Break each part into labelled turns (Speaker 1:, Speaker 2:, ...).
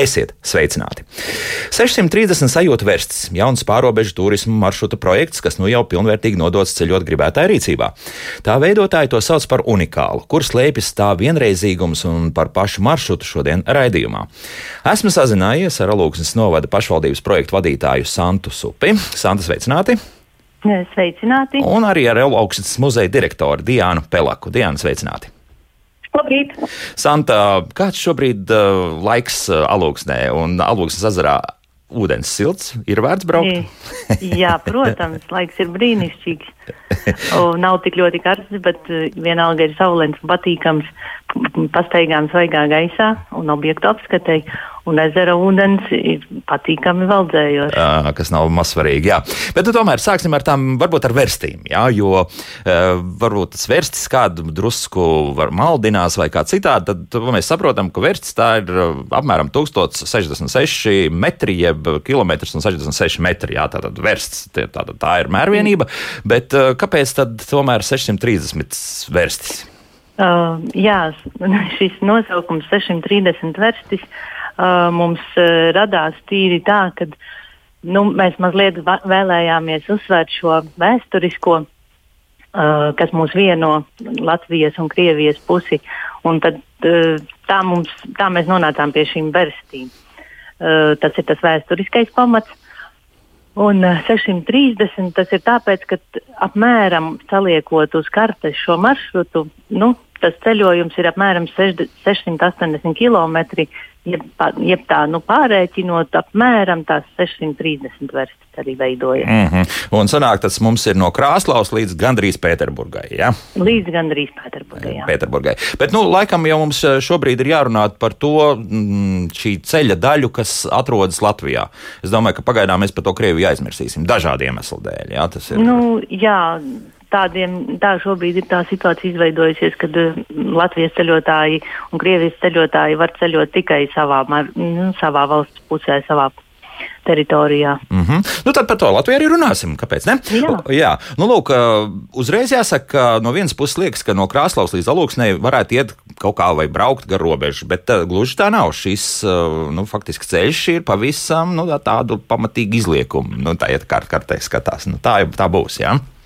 Speaker 1: Esiet sveicināti! 630 sajūta verstis - jauns pārobežu turismu maršruta projekts, kas nu jau pilnvērtīgi nodots ceļot gribētāju rīcībā. Tā veidotāji to sauc par unikālu, kur slēpjas tā vienreizīgums un par pašu maršrutu šodien raidījumā. Esmu sazinājies ar Alūksnes novada pašvaldības projektu vadītāju Santu Supi. Santa sveicināti!
Speaker 2: Sveicināti!
Speaker 1: Un arī ar Alūksnes muzeja direktoru Diānu Pelaku. Diānu sveicināti!
Speaker 2: Labrīt!
Speaker 1: Santa, kāds šobrīd uh, laiks uh, alūksnē un alūksnes ezerā? Ūdens silts, ir vērts braukt?
Speaker 2: Jā, protams, laiks ir brīnišķīgs. O, nav tik ļoti karsts, bet uh, vienalga ir saulēns un patīkams pastaigām svaigā gaisā un objektu apskatēji un ezera ūdens ir patīkami valdzējos.
Speaker 1: Uh, kas nav mazsvarīgi, jā. Bet nu, tomēr sāksim ar tām, varbūt ar verstīm, jā, jo uh, varbūt tas verstis kādu drusku maldinās vai kā citādi, tad mēs saprotam, ka verstis tā ir apmēram 1066 metri, jeb kilometrs un 66 metri, jā, tātad verstis, tā, tā, tā ir mērvienība, bet uh, kāpēc tad tomēr 630 verstis?
Speaker 2: Uh, jā, šis nosaukums 630 verstis uh, uh, mums uh, radās tīri tā, ka nu, mēs mazliet vēlējāmies uzsvērt šo vēsturisko, uh, kas mūs vieno Latvijas un Krievijas pusi. Un tad, uh, tā, mums, tā mēs nonācām pie šīm verstīm. Uh, tas ir tas vēsturiskais pamats. Un 630 tas ir tāpēc, ka apmēram saliekot uz kartes šo maršrutu, nu, tas ceļojums ir apmēram 680 km jeb, jeb tā nu, pārēķinot, apmēram tās 630 verstas arī veidojas.
Speaker 1: Mm -hmm. Un sanāk, tas mums ir no Krāslaus līdz gandrīz Pēterburgai. Ja?
Speaker 2: Līdz gandrīz Pēterburgai. Jā.
Speaker 1: Pēterburgai. Bet, nu, laikam jau mums eh, šobrīd ir jārunā par to mm, šī ceļa daļu, kas atrodas Latvijā. Es domāju, ka pagaidām mēs par to Krieviju aizmirsīsim dažādiem iemeslu dēļ. Jā,
Speaker 2: ir... nu, jā tādiem, tā šobrīd ir tā situācija izveidojusies, kad uh, Latvijas ceļotāji un Krievijas ceļotāji var ceļot tikai savā, nu, savā valsts pusē, savā teritorijā.
Speaker 1: Mm -hmm. nu, tad par to Latviju arī runāsim. Kāpēc? Ne?
Speaker 2: Jā,
Speaker 1: Jā. Nu, lūk, uzreiz jāsaka, ka no vienas puses liekas, ka no Krāslaus līdz Alūksnei varētu iet kaut kā vai braukt gar robežu, bet uh, gluži tā nav. Šis nu, faktiski ceļš ir pavisam nu, tādu pamatīgu izliekumu. Nu, tā iet kārt kartē skatās. Nu, tā, tā būs. Jā?
Speaker 2: Mm,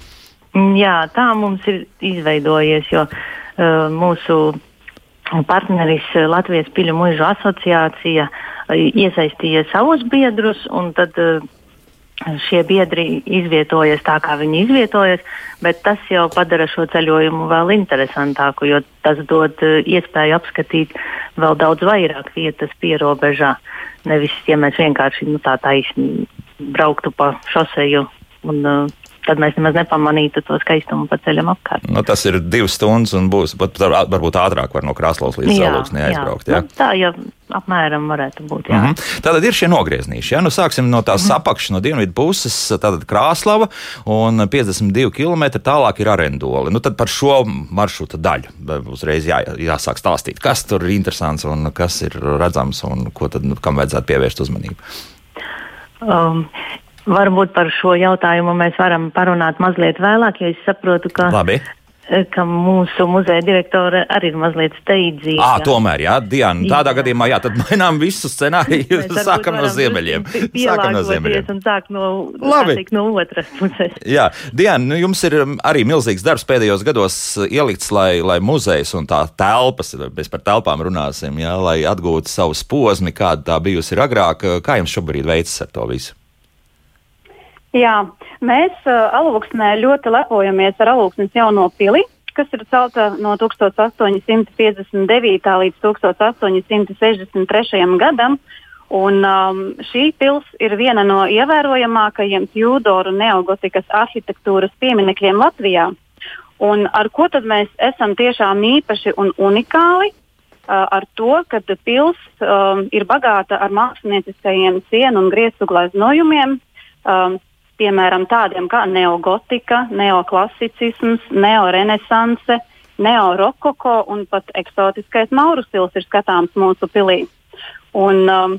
Speaker 2: jā, tā mums ir izveidojies, jo uh, mūsu partneris uh, Latvijas Piļu mužu asociācija uh, iesaistīja savus biedrus, un tad uh, šie biedri izvietojas tā, kā viņi izvietojas, bet tas jau padara šo ceļojumu vēl interesantāku, jo tas dod uh, iespēju apskatīt vēl daudz vairāk vietas pierobežā. Nevis, ja mēs vienkārši nu, tā taisni brauktu pa šoseju un uh, tad mēs nemaz nepamanītu to skaistumu pa ceļam apkārt.
Speaker 1: Nu, tas ir divas stundas, un būs pat varbūt ātrāk var no Krāslaus līdz Zālūksnē aizbraukt. Jā.
Speaker 2: Nu, tā jau apmēram varētu būt. Jā. Mm
Speaker 1: -hmm. Tātad ir šie nogrieznīši. Ja? Nu, sāksim no tās mm -hmm. apakšas, no dienvidu puses, tātad Krāslava un 52 km tālāk ir arendoli. Nu, tad par šo maršruta daļu uzreiz jā, jāsāk stāstīt, kas tur ir interesants un kas ir redzams un ko tad, nu, kam vajadzētu pievērst uzmanību.
Speaker 2: Um, Varbūt par šo jautājumu mēs varam parunāt mazliet vēlāk, jo es saprotu, ka.
Speaker 1: Labi
Speaker 2: ka mūsu muzeja direktore arī ir mazliet steidzīga.
Speaker 1: À, tomēr, jā, Diana, tādā jā. gadījumā, jā, tad mainām visu scenāriju. Sākam no ziemeļiem.
Speaker 2: Sākam no ziemeļiem. Un sāk no, teikt, no otras puses.
Speaker 1: Jā, Diana, nu, jums ir arī milzīgs darbs pēdējos gados ielikts, lai, lai muzejs un tā telpas, mēs par telpām runāsim, jā, lai atgūtu savu posmi, kāda tā bijusi agrāk. Kā jums šobrīd veicas ar to visu?
Speaker 3: Jā, mēs uh, Alūksnē ļoti lepojamies ar Alūksnes jauno pili, kas ir celta no 1859. līdz 1863. gadam. Un, um, šī pils ir viena no ievērojamākajiem Jūdoru neogotikas arhitektūras pieminekļiem Latvijā. Un ar ko tad mēs esam tiešām īpaši un unikāli? Uh, ar to, ka pils um, ir bagāta ar mākslinieckajiem sienu un griezu glaznojumiem. Um, piemēram, tādiem kā neogotika, neoklasicisms, neorenesanse, neorokoko un pat eksotiskais mauru stils ir skatāms mūsu pilī. Un, um,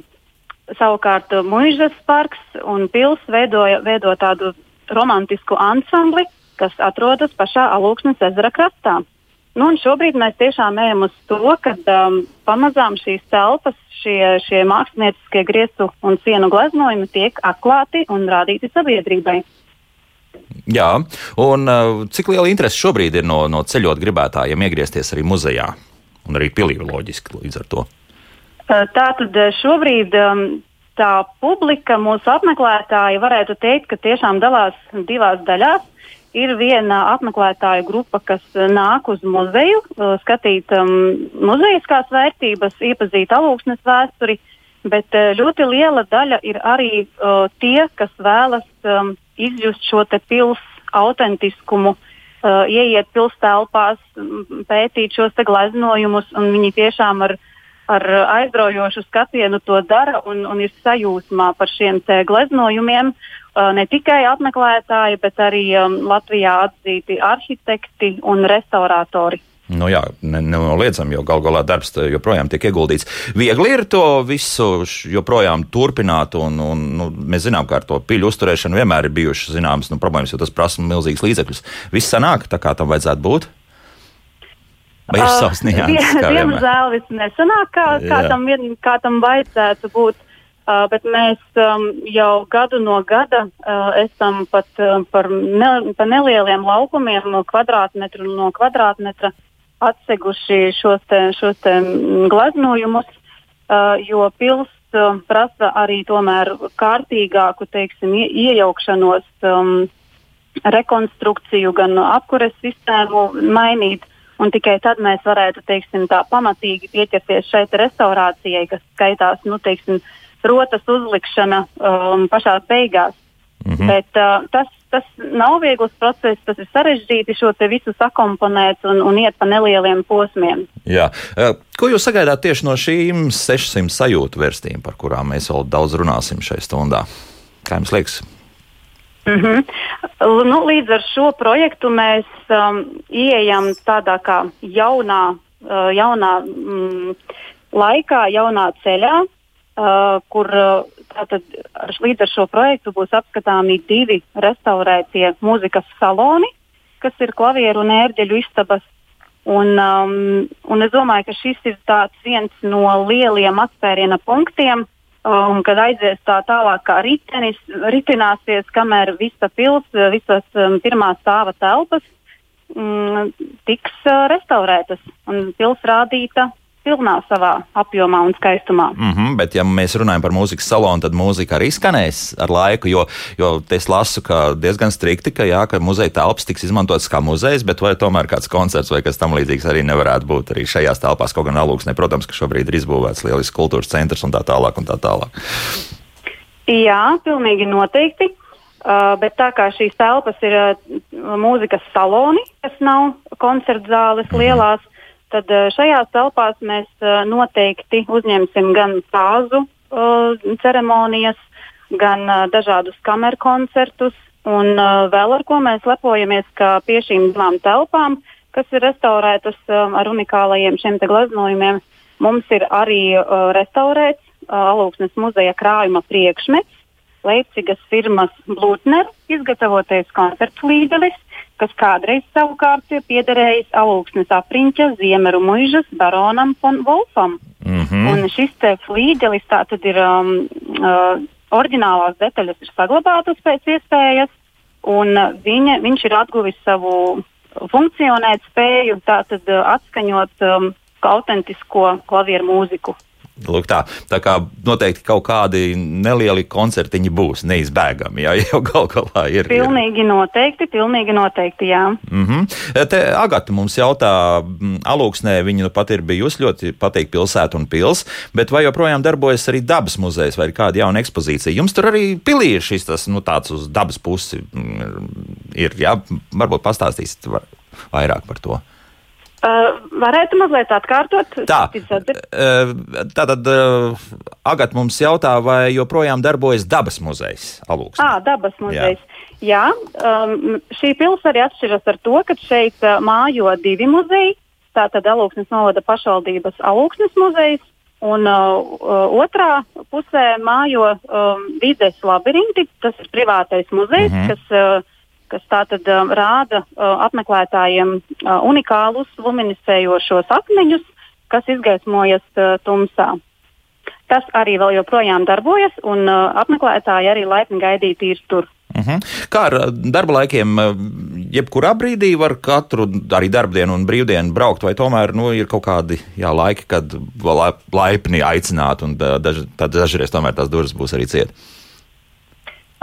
Speaker 3: savukārt Mūžas parks un pils veidoja, veido tādu romantisku ansambli, kas atrodas pašā Alūksnes ezera krastā. Nu, šobrīd mēs tiešām ejam uz to, ka um, pamazām šīs telpas, šie, šie mākslinieckie griezu un sienu gleznojumi tiek atklāti un rādīti sabiedrībai.
Speaker 1: Jā, un uh, cik liela interese šobrīd ir no, no ceļot gribētājiem iegriezties arī muzejā un arī pilī loģiski līdz ar to?
Speaker 3: Uh, Tātad uh, šobrīd um, tā publika, mūsu apmeklētāji, varētu teikt, ka tiešām dalās divās daļās ir viena apmeklētāju grupa, kas eh, nāk uz muzeju, eh, skatīt um, muzejiskās vērtības, iepazīt alūksnes vēsturi, bet uh, ļoti liela daļa ir arī uh, tie, kas vēlas um, izjust šo pils autentiskumu, uh, ieiet pilsēlpās, pētīt šos gleznojumus, un viņi tiešām ar, ar aizraujošu skatienu to dara un, un ir sajūsmā par šiem gleznojumiem. Uh, ne tikai apmeklētāji, bet arī um, Latvijā atzīti arhitekti un restauratori.
Speaker 1: Nu jā, nenoliedzami, jo gal galā darbs joprojām tiek ieguldīts. Viegli ir to visu joprojām turpināt, un, un nu, mēs zinām, ka ar to piļu uzturēšanu vienmēr ir bijušas zināmas nu, problēmas, jo tas prasa milzīgas līdzekļus. Viss sanāk tā, kā tam vajadzētu būt. Vai ir uh, savs nianses?
Speaker 3: Diemžēl viss nesanāk, kā, kā, tam, kā tam vajadzētu būt. Uh, bet mēs um, jau gadu no gada uh, esam pat uh, par, ne, par nelieliem laukumiem, kvadrātmetru no kvadrātmetra atseguši šos, te, šos te gleznojumus, uh, jo pils uh, prasa arī tomēr kārtīgāku teiksim, ie, iejaukšanos, um, rekonstrukciju, gan apkures sistēmu mainīt. Un tikai tad mēs varētu teiksim, tā pamatīgi pieķerties šai restaurācijai, kas skaitās nu, teiksim, uh, rotas uzlikšana um, pašā beigās. Mm -hmm. Bet uh, tas, tas nav viegls process, tas ir sarežģīti šo visu sakomponēt un, un iet pa nelieliem posmiem.
Speaker 1: Jā. Uh, ko jūs sagaidāt tieši no šīm 600 sajūtu verstīm, par kurām mēs vēl daudz runāsim šajā stundā? Kā jums liekas?
Speaker 3: Mm -hmm. nu, līdz ar šo projektu mēs um, ieejam tādā kā jaunā, uh, jaunā mm, laikā, jaunā ceļā, uh, kur uh, tātad, ar, līdz ar šo projektu būs apskatāmi divi restaurētie mūzikas saloni, kas ir klavieru un ērģeļu istabas. Un, um, un es domāju, ka šis ir viens no lieliem atspēriena punktiem, um, kad aizies tā tālāk, kā ritenis, ritināsies, kamēr visa pilsēta, visas um, pirmā stāva telpas um, tiks uh, restaurētas un pilsēta rādīta pilnā savā apjomā un skaistumā.
Speaker 1: Mm -hmm, bet, ja mēs runājam par mūzikas salonu, tad mūzika arī skanēs ar laiku, jo, jo es lasu, ka diezgan strikti, ka, jā, ka muzeja telpas tiks izmantotas kā muzejs, bet vai tomēr kāds koncerts vai kas tam līdzīgs arī nevarētu būt arī šajās telpās, kaut gan alūksnē, protams, ka šobrīd ir izbūvēts lielisks kultūras centrs un tā tālāk. Un tā tālāk.
Speaker 3: Jā, pilnīgi noteikti. Uh, bet tā kā šīs telpas ir uh, mūzikas saloni, kas nav koncerta zāles mm -hmm. Tad eh, šajās telpās mēs eh, noteikti uzņemsim gan fāzu uh, ceremonijas, gan uh, dažādus kameru koncertus. Un uh, vēl ar ko mēs lepojamies, ka pie šīm divām telpām, kas ir restaurētas uh, ar unikālajiem šiem gleznojumiem, mums ir arī uh, restaurēts uh, Alūksnes muzeja krājuma priekšmets, Leipzigas firmas Blūtner izgatavotais koncertu līdelis, kas kādreiz savukārt piederējis alūksnes apriņķa Ziemeru muižas baronam von Wolfam. Mm -hmm. Un šis te flīģelis tātad ir um, uh, oriģinālās detaļas ir saglabātas pēc iespējas, un uh, viņa, viņš ir atguvis savu funkcionēt spēju, tātad uh, atskaņot um, autentisko klavieru mūziku.
Speaker 1: Lūk, tā, tā kā noteikti kaut kādi nelieli koncertiņi būs neizbēgami. Jā, jau gal galā ir.
Speaker 3: Pilnīgi ir. noteikti, pilnīgi noteikti, jā.
Speaker 1: Mm -hmm. Te Agata mums jautā, alūksnē viņa nu pat ir bijusi ļoti patīk pilsēta un pils, bet vai joprojām darbojas arī dabas muzejs vai ir kāda jauna ekspozīcija? Jums tur arī pilī ir šis tas, nu tāds uz dabas pusi ir, jā, varbūt pastāstīsit vairāk par to.
Speaker 3: Uh, varētu mazliet atkārtot?
Speaker 1: Tā, uh, tātad uh, Agat mums jautā, vai joprojām darbojas dabas muzejs Alūks?
Speaker 3: Ah, dabas muzejs. Jā, Jā um, šī pils arī atšķiras ar to, ka šeit uh, mājo divi muzeji. Tātad Alūksnes novada pašvaldības Alūksnes muzejs un uh, otrā pusē mājo um, vides labirinti. Tas ir privātais muzejs, mm -hmm. kas uh, kas tātad uh, rāda uh, apmeklētājiem uh, unikālus luminiscējošos akmeņus, kas izgaismojas uh, tumsā. Tas arī vēl joprojām darbojas, un uh, apmeklētāji arī laipni gaidīti ir tur.
Speaker 1: Uh -huh. Kā ar darba laikiem, jebkurā brīdī var katru arī darbdienu un brīvdienu braukt, vai tomēr nu, ir kaut kādi jā, laiki, kad laipni aicināt, un daž, dažreiz tomēr tās durvis būs arī cietas?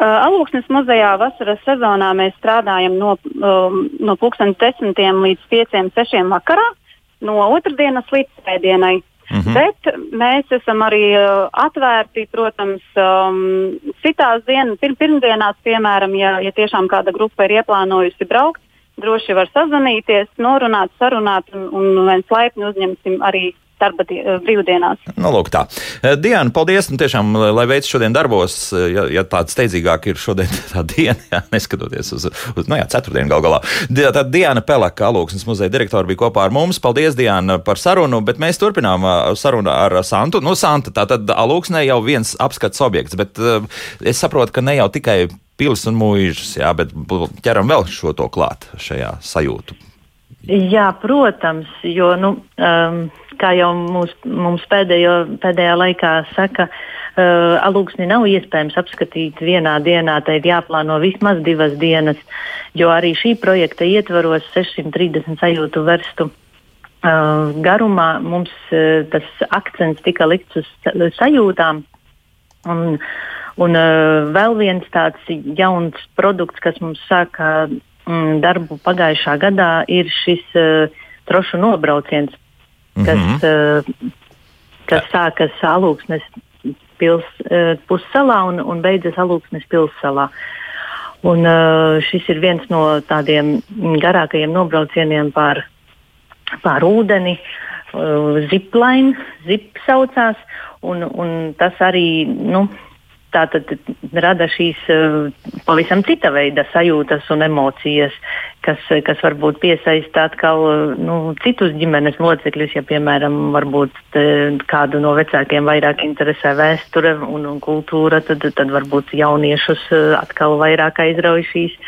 Speaker 3: Uh, Alūksnes muzejā vasaras sezonā mēs strādājam no, um, no 10 līdz 5, 6 vakarā, no otrdienas līdz svētdienai. Mm -hmm. Bet mēs esam arī uh, atvērti, protams, um, citās dienās, pir pirmdienās, piemēram, ja, ja tiešām kāda grupa ir ieplānojusi braukt, droši var sazvanīties, norunāt, sarunāt, un, un mēs laipni uzņemsim arī darba eh, brīvdienās.
Speaker 1: Nu, lūk, tā. Eh, Diana, paldies. Nu, tiešām, lai veids šodien darbos, eh, ja, ja tāds steidzīgāk ir šodien tā diena, jā, neskatoties uz, uz nu jā, ceturtdienu gal galā. Tad Diana Pelaka, Alūksnes muzeja direktora, bija kopā ar mums. Paldies, Diana, par sarunu, bet mēs turpinām sarunu ar Santu. Nu, Santa, tā tad Alūksnē jau viens apskats objekts, bet es saprotu, ka ne jau tikai pils un mūžas, jā, bet ķeram vēl šo to klāt šajā sajūtu.
Speaker 2: Jā, protams, jo nu, um, kā jau mūs, mums pēdējo, pēdējā laikā saka, uh, alūksni nav iespējams apskatīt vienā dienā, tai ir jāplāno vismaz divas dienas, jo arī šī projekta ietvaros 630 sajūtu verstu. Uh, garumā mums uh, tas akcents tika likts uz sajūtām. Un, un uh, vēl viens tāds jauns produkts, kas mums sāka mm, darbu pagājušā gadā, ir šis uh, trošu nobrauciens kas, mm -hmm. kas sākas Alūksnes pils, eh, pussalā un, un beidzas Alūksnes pilssalā. Un, uh, šis ir viens no tādiem garākajiem nobraucieniem pār, pār ūdeni. Zipline, zip saucās, un, un tas arī nu, tā tad rada šīs uh, pavisam cita veida sajūtas un emocijas, kas, kas varbūt piesaista atkal nu, citus ģimenes locekļus. Ja, piemēram, varbūt kādu no vecākiem vairāk interesē vēsture un, un kultūra, tad, tad varbūt jauniešus atkal vairāk aizrauj šīs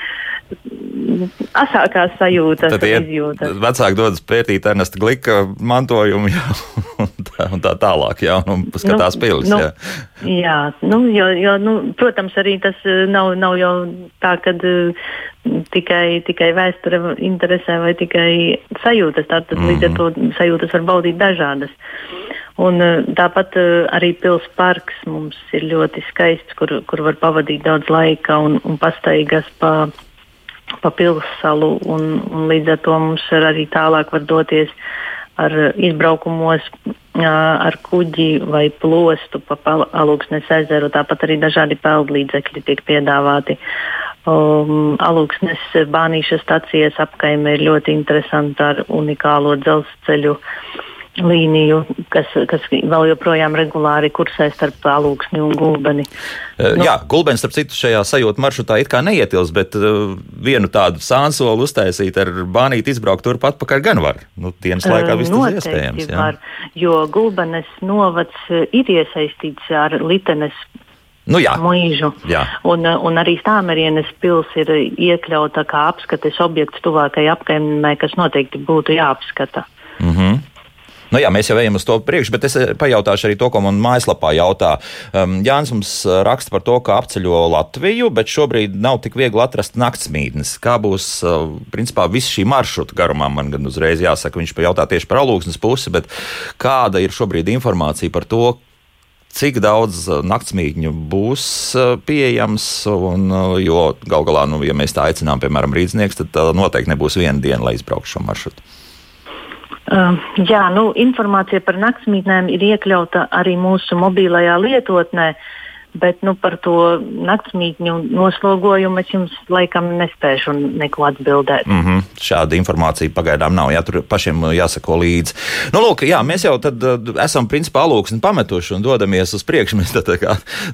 Speaker 2: asākās sajūtas,
Speaker 1: tad izjūtas. Vecāki dodas pētīt Ernesta Glika mantojumu, jā, un, tā, un tā tālāk, jā, un skatās nu, pilis.
Speaker 2: Nu,
Speaker 1: jā,
Speaker 2: jā nu, jo, jo, nu, protams, arī tas eh, nav, nav jau tā, ka uh, tikai, tikai vēsture interesē vai tikai sajūtas, tātad mm. līdz ar to mhm. sajūtas var baudīt dažādas. Un, uh, tāpat arī pilsētas parks mums ir ļoti skaists, kur, kur var pavadīt daudz laika un, un pastaigas pa pa pilssalu, un, un līdz ar to mums arī tālāk var doties ar izbraukumos ar kuģi vai plostu pa Alūksnes ezeru. Tāpat arī dažādi peldlīdzekļi tiek piedāvāti. Um, Alūksnes bānīša stacijas apkaime ir ļoti interesanta ar unikālo dzelzceļu uh, līniju, kas, kas vēl joprojām regulāri kursē starp alūksni un gulbeni.
Speaker 1: Uh, nu, jā, gulbens, starp citu, šajā sajūta maršrutā it kā neietilps, bet uh, vienu tādu sānsolu uztaisīt ar bānīti izbraukt turpat pakaļ gan var. Nu, dienas laikā viss tas iespējams. Jā. Var,
Speaker 2: jo gulbenes novads ir iesaistīts ar litenes
Speaker 1: Nu, jā.
Speaker 2: mūžu. Jā. Un, un arī Stāmerienes pils ir iekļauta kā apskates objekts tuvākajai apkaimē, kas noteikti būtu jāapskata.
Speaker 1: Mm -hmm. Nu, jā, mēs jau ejam uz to priekšu, bet es eh, pajautāšu arī to, ko man mājaslapā jautā. Um, Jānis mums eh, raksta par to, ka apceļo Latviju, bet šobrīd nav tik viegli atrast naktsmītnes. Kā būs, uh, principā, viss šī maršruta garumā, man gan uzreiz jāsaka, viņš jautā tieši par alūksnes pusi, bet kāda ir šobrīd informācija par to, cik daudz naktsmītņu būs pieejams. Un, jo gal galā, nu, ja mēs tā aicinām, piemēram, rīznieks, tad noteikti nebūs viena diena, lai izbrauktu šo maršrutu.
Speaker 2: Uh, jā, nu, informācija par naktsmītnēm ir iekļauta arī mūsu mobilajā lietotnē. Uh, Bet nu, par to naktsmītņu noslogojumu es jums laikam nespēšu neko atbildēt.
Speaker 1: Mm -hmm. Šāda informācija pagaidām nav. Jā, tur pašiem jāsako līdzi. Nu, lūk, jā, mēs jau tad uh, esam principā alūksni pametuši un dodamies uz priekšu. Mēs tad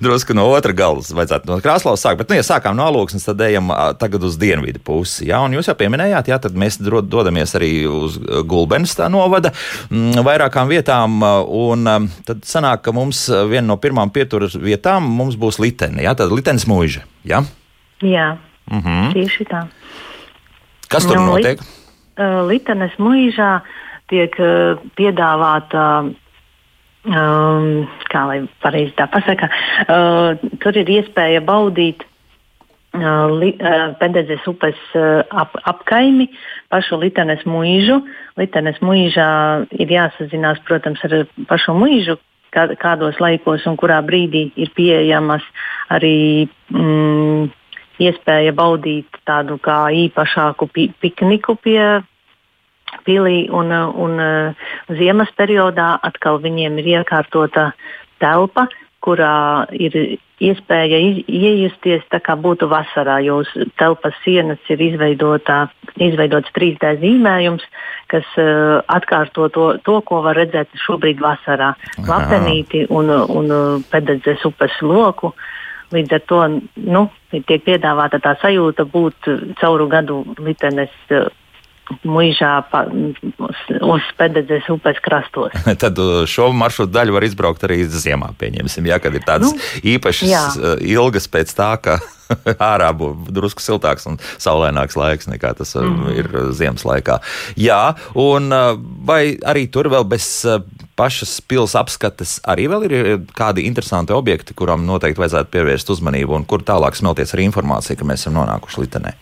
Speaker 1: drusku no otra galas vajadzētu no Krāslavas sākt. Bet, nu, ja sākām no alūksnes, tad ejam tagad uz dienvidu pusi. Jā, un jūs jau pieminējāt, jā, tad mēs dodamies arī uz Gulbenes tā novada mm, vairākām vietām. Un tad sanāk, ka mums viena no pirmām pieturas vietām mums būs litene. Jā, tāda litenes mūža. Jā.
Speaker 2: jā.
Speaker 1: Mm -hmm.
Speaker 2: Tieši tā.
Speaker 1: Kas tur
Speaker 2: Nu,
Speaker 1: notiek?
Speaker 2: Lit, uh, Litenes mūžā tiek uh, piedāvāta. Um, kā lai pareizi tā pasaka, uh, tur ir iespēja baudīt uh, uh, Pedezes upes uh, ap, apkaimi, pašu Litenes mūžu. Litenes mūžā ir jāsazinās, protams, ar pašu mūžu, kādos laikos un kurā brīdī ir pieejamas arī mm, iespēja baudīt tādu kā īpašāku pi pikniku pie pilī. Un, un ziemas periodā atkal viņiem ir iekārtota telpa, kurā ir iespēja iejusties tā kā būtu vasarā, uz telpas sienas ir izveidots 3D zīmējums, kas uh, atkārto to, to, ko var redzēt šobrīd vasarā. Lapenīti un, un pededzes upes loku. Līdz ar to nu, tiek piedāvāta tā sajūta būt cauru gadu litenes uh, mūžā uz, Pededzes upes krastos.
Speaker 1: Tad uh, šo maršrutu daļu var izbraukt arī ziemā, pieņemsim, ja, kad ir tādas nu, īpašas jā. Uh, ilgas pēc tā, ka ārā būs drusku siltāks un saulaināks laiks nekā tas mm ir ziemas laikā. Jā, un vai arī tur vēl bez pašas pilsētas apskates arī vēl ir kādi interesanti objekti, kuram noteikti vajadzētu pievērst uzmanību un kur tālāk smelties arī informācija, ka mēs esam nonākuši Litenē?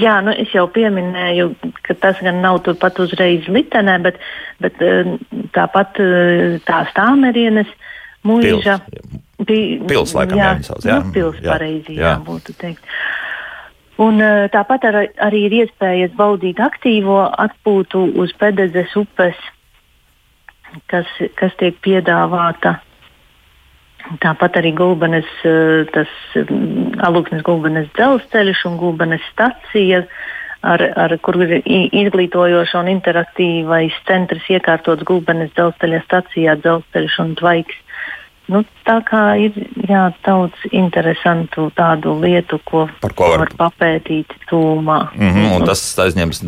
Speaker 2: Jā, nu es jau pieminēju, ka tas gan nav turpat uzreiz Litenē, bet, bet tāpat tā stāmerienes mūža.
Speaker 1: Pils, pils laikam jā, jāņasauc, jā.
Speaker 2: Nu, pils jā, pareizi, jā. jā, būtu teikt. Un tāpat ar, arī ir iespējas baudīt aktīvo atpūtu uz Pedezes upes, kas, kas tiek piedāvāta Tāpat arī Gulbenes, eh, tas mm, Alūksnes Gulbenes dzelzceļš un Gulbenes stacija, ar, ar kur ir izglītojoša un interaktīvais centrs iekārtots Gulbenes dzelzceļa stacijā, dzelzceļš un tvaiks. Nu, tā kā ir jā, daudz interesantu tādu lietu, ko,
Speaker 1: ko var...
Speaker 2: var papētīt tūmā.
Speaker 1: Mm -hmm, un tas aizņems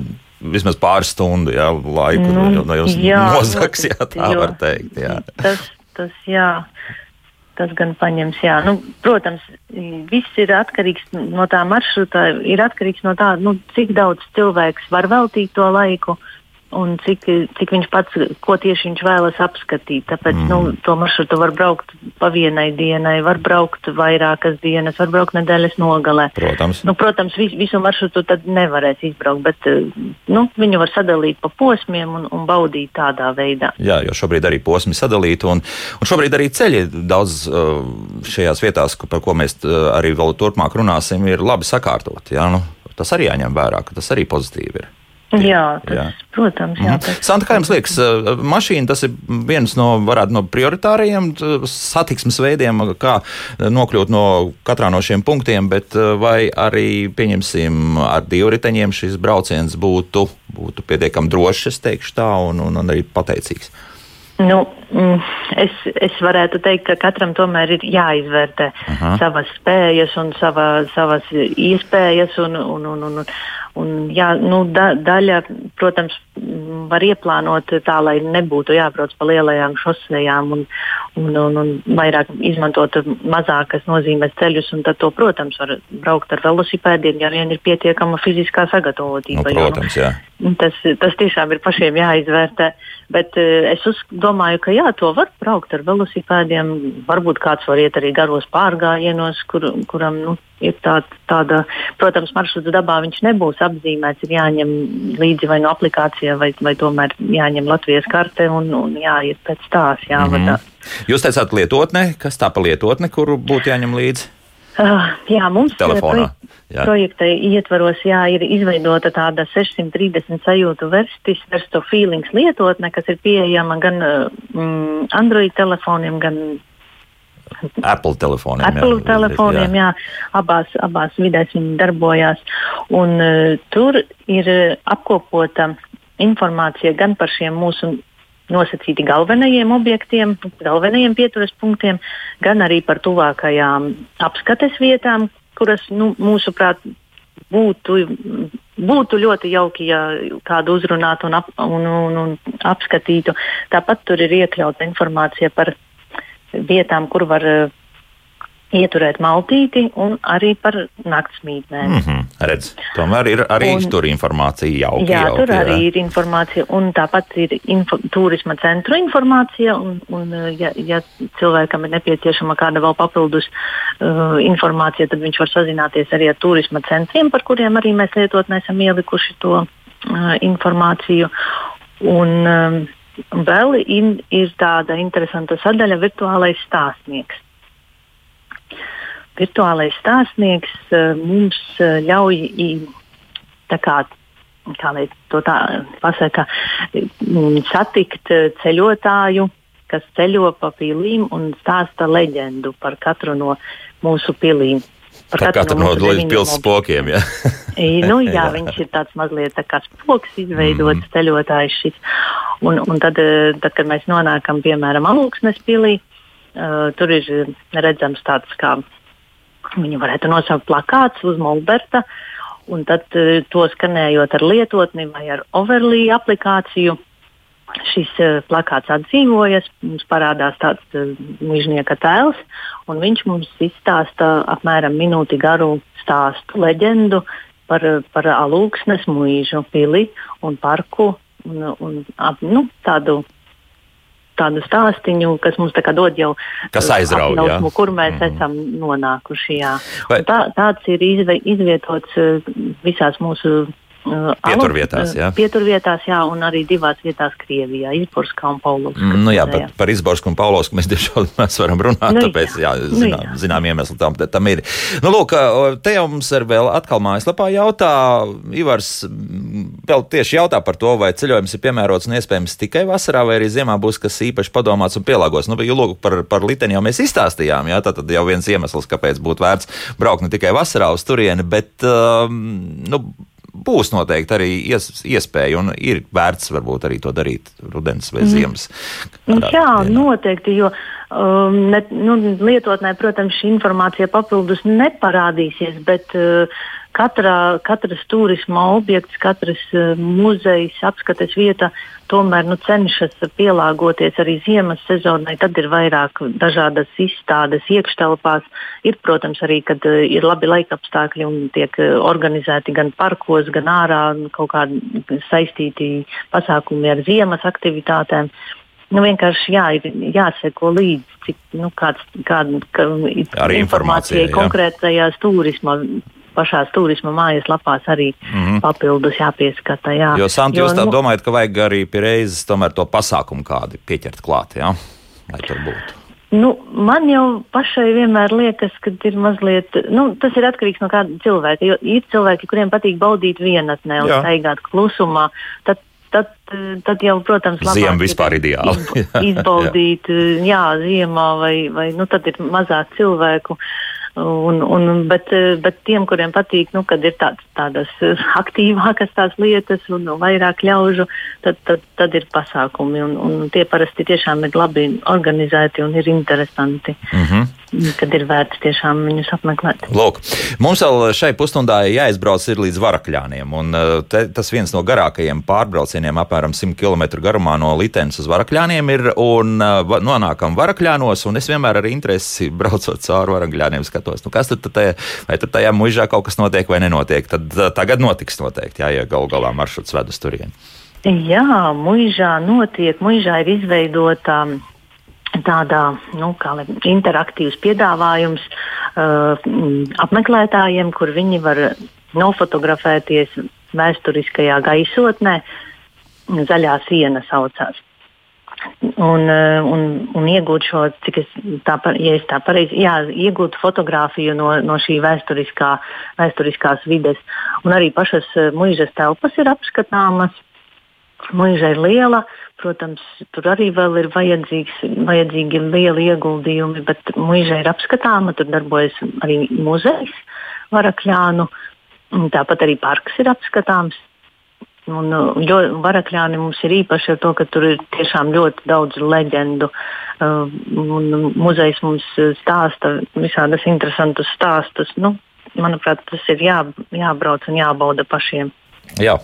Speaker 1: vismaz pāris stundu jā, laiku, nu, no jums nozaks, jā, tā jo, var teikt. Jā.
Speaker 2: Tas, tas, jā tas gan paņems. Jā. Nu, protams, viss ir atkarīgs no tā maršruta, ir atkarīgs no tā, nu, cik daudz cilvēks var veltīt to laiku. Uh, un cik, cik viņš pats, ko tieši viņš vēlas apskatīt. Tāpēc mm. nu, to maršrutu var braukt pa vienai dienai, var braukt vairākas dienas, var braukt nedēļas nogalē.
Speaker 1: Protams,
Speaker 2: nu, protams vis, visu maršrutu tad nevarēs izbraukt, bet nu, viņu var sadalīt pa posmiem un, un baudīt tādā veidā.
Speaker 1: Jā, jo šobrīd arī posmi sadalīti, un, un šobrīd arī ceļi daudz šajās vietās, par ko mēs arī vēl turpmāk runāsim, ir labi sakārtot. Jā, nu, tas arī jāņem vērā, ka tas arī pozitīvi ir.
Speaker 2: Jā, tas, jā. protams. Jā, tas...
Speaker 1: Santa, kā jums liekas, eh, mašīna tas ir viens no, varētu, no prioritārajiem satiksmes veidiem, kā nokļūt no katrā no šiem punktiem, bet eh, vai arī, pieņemsim, ar divriteņiem šis brauciens būtu, būtu pietiekami drošs, es teikšu tā, un, un, un arī pateicīgs.
Speaker 2: Nu, es, es varētu teikt, ka katram tomēr ir jāizvērtē Aha. savas spējas un sava, savas iespējas. Un, un, un, un, un, jā, nu, da, daļa, protams, var ieplānot tā, lai nebūtu jābrauc pa lielajām šosejām un, un, un, un vairāk izmantot mazākas nozīmes ceļus. Tad, to, protams, var braukt ar velosipēdiem, ja vien ir pietiekama fiziskā sagatavotība.
Speaker 1: Nu, protams, jā.
Speaker 2: Tas, tas tiešām ir pašiem jāizvērtē. Bet uh, es domāju, ka jā, to var braukt ar velosipēdiem. Varbūt kāds var iet arī garos pārgājienos, kur, kuram nu, ir tā, tāda, protams, maršruta dabā viņš nebūs apzīmēts. Ir jāņem līdzi vai no aplikācijā, vai, vai tomēr jāņem Latvijas karte un, un jāiet pēc tās. Jāvadā. Mm
Speaker 1: -hmm. Jūs teicāt lietotne, kas tā pa lietotne, kuru būtu jāņem līdzi?
Speaker 2: Uh, jā, mums
Speaker 1: telefonā.
Speaker 2: Jā. Projekta ietvaros jā, ir izveidota tāda 630 sajūtu verstis, versto feelings lietotne, kas ir pieejama gan mm, Android telefoniem, gan
Speaker 1: Apple telefoniem.
Speaker 2: Apple jā, telefoniem, jā. jā. Abās, abās vidēs viņi darbojās. Un, uh, tur ir apkopota informācija gan par šiem mūsu nosacīti galvenajiem objektiem, galvenajiem pieturas punktiem, gan arī par tuvākajām apskates vietām, kuras nu, mūsuprāt būtu, būtu ļoti jauki, ja kādu uzrunātu un, ap, un, un, un apskatītu. Tāpat tur ir iekļauta informācija par vietām, kur var ieturēt maltīti un arī par naktsmītnēm.
Speaker 1: Mm -hmm, redz, tomēr ir arī un, tur informācija jauka.
Speaker 2: Jā,
Speaker 1: jauki,
Speaker 2: tur jā. arī ir informācija un tāpat ir info, turisma centru informācija. Un, un, ja, ja cilvēkam ir nepieciešama kāda vēl papildus uh, informācija, tad viņš var sazināties arī ar turisma centriem, par kuriem arī mēs lietotnē esam ielikuši to uh, informāciju. Un, um, Vēl in, ir tāda interesanta sadaļa, virtuālais stāstnieks virtuālais stāstnieks uh, mums uh, ļauj tā kā, kā lai to tā pasaka, satikt uh, ceļotāju, kas ceļo pa pilīm un stāsta leģendu par katru no mūsu pilīm.
Speaker 1: Par par katru no, no pilsētas spokiem. Ja?
Speaker 2: nu, jā, jā, viņš ir tāds mazliet tā kā spoks izveidots mm. ceļotājs šis. Un, un tad, tad, kad mēs nonākam, piemēram, Alūksnes pilī, uh, tur ir redzams tāds kā Viņu varētu nosaukt plakāts uz Molberta, un tad uh, to skanējot ar lietotni vai ar Overlī aplikāciju. Šis uh, plakāts atdzīvojas, mums parādās tāds uh, mūžnieka tēls, un viņš mums izstāsta apmēram minūti garu stāstu, leģendu par, par alūksnes mūžu, pili un parku un, un ap, nu, tādu tādu stāstīņu, kas mums tā dod jau
Speaker 1: kas aizrauj, apjausmu,
Speaker 2: kur mēs mm. esam nonākuši. Vai... Tā, tāds ir izve, izvietots eh, visās mūsu
Speaker 1: pieturvietās,
Speaker 2: uh, jā. Pieturvietās, jā, un arī divās vietās Krievijā, Izborskā un Paulovskā.
Speaker 1: Mm, nu jā, par, par Izborsku un Paulovsku mēs diemžēl mēs varam runāt, nu, tāpēc, jā, jā zinām, nu, jā. zinām iemesli tam, tam ir. Nu, lūk, te jau mums ir vēl atkal mājaslapā jautā, Ivars vēl tieši jautā par to, vai ceļojums ir piemērots un iespējams tikai vasarā, vai arī ziemā būs kas īpaši padomāts un pielāgots. Nu, jo, lūk, par, par liteni jau mēs izstāstījām, jā, tā tad jau viens iemesls, kāpēc būtu vērts braukt ne tikai vasarā uz turieni, bet, um, nu, būs noteikti arī ies, iespēja un ir vērts varbūt arī to darīt rudens vai mhm. ziemas.
Speaker 2: Mm. Jā, dienā. noteikti, jo um, ne, nu, lietotnē, protams, šī informācija papildus neparādīsies, bet uh, Katrā, katras turisma objekts, katras uh, muzejs, apskates vieta tomēr nu, cenšas pielāgoties arī ziemas sezonai. Tad ir vairāk dažādas izstādes iekštelpās. Ir, protams, arī, kad uh, ir labi laikapstākļi un tiek uh, organizēti gan parkos, gan ārā kaut kādi saistīti pasākumi ar ziemas aktivitātēm. Nu, vienkārši jā, ir jāseko līdzi, cik nu, kāds, kāda, kā,
Speaker 1: arī informācijai
Speaker 2: konkrētajās turisma pašās turisma mājaslapās arī mm -hmm. papildus jāpieskata. Jā.
Speaker 1: Jo, Santi, jo, jūs tā nu, domājat, ka vajag arī pie reizes tomēr to pasākumu kādu pieķert klāt, jā? lai tur būtu?
Speaker 2: Nu, man jau pašai vienmēr liekas, ka ir mazliet, nu, tas ir atkarīgs no kāda cilvēka. Jo ir cilvēki, kuriem patīk baudīt vienatnē un staigāt klusumā. Tad, tad, tad jau, protams,
Speaker 1: labāk Ziema vispār ideāli.
Speaker 2: izbaudīt, jā, jā ziemā vai, vai nu, tad ir mazāk cilvēku. Uh, Un, un, bet, bet tiem, kuriem patīk, nu, kad ir tāds, tādas aktīvākas tās lietas un vairāk ļaužu, tad, tad, tad ir pasākumi. Un, un tie parasti tiešām ir labi organizēti un ir interesanti. Mm -hmm kad ir vērts tiešām viņus apmeklēt.
Speaker 1: Lūk, mums vēl šai pusstundā jāizbrauc līdz Varakļāniem. Un, uh, te, tas viens no garākajiem pārbraucieniem, apmēram 100 km garumā no Latvijas uz Varakļāniem, ir. Un, uh, nonākam Varakļānos, un es vienmēr ar interesi braucot cauri Varakļāniem skatos, nu, kas tad tajā, vai tad tajā mužā kaut kas notiek vai nenotiek. Tad uh, tagad notiks noteikti, jā, ja gal galā maršruts ved uz turieni.
Speaker 2: Jā, mužā notiek, mužā ir izveidota. Um, tādā nu, interaktīvs piedāvājums uh, apmeklētājiem, kur viņi var nofotografēties vēsturiskajā gaisotnē. Zaļā siena saucās. Un, uh, un, un iegūt šo, cik es tā, ja es tā pareizi, jā, iegūt fotografiju no, no šī vēsturiskā, vēsturiskās vides. Un arī pašas uh, mūžas telpas ir apskatāmas. Mūža ir liela, Protams, tur arī vēl ir vajadzīgi lieli ieguldījumi, bet mūža ir apskatāma. Tur darbojas arī muzejs Varakļānu. Tāpat arī parks ir apskatāms. Un, jo, varakļāni mums ir īpaši ar to, ka tur ir tiešām ļoti daudz leģendu. Uh, muzejs mums stāsta visādas interesantas stāstus. Nu, manuprāt, tas ir jā, jābrauc un jābauda pašiem.
Speaker 1: Jā,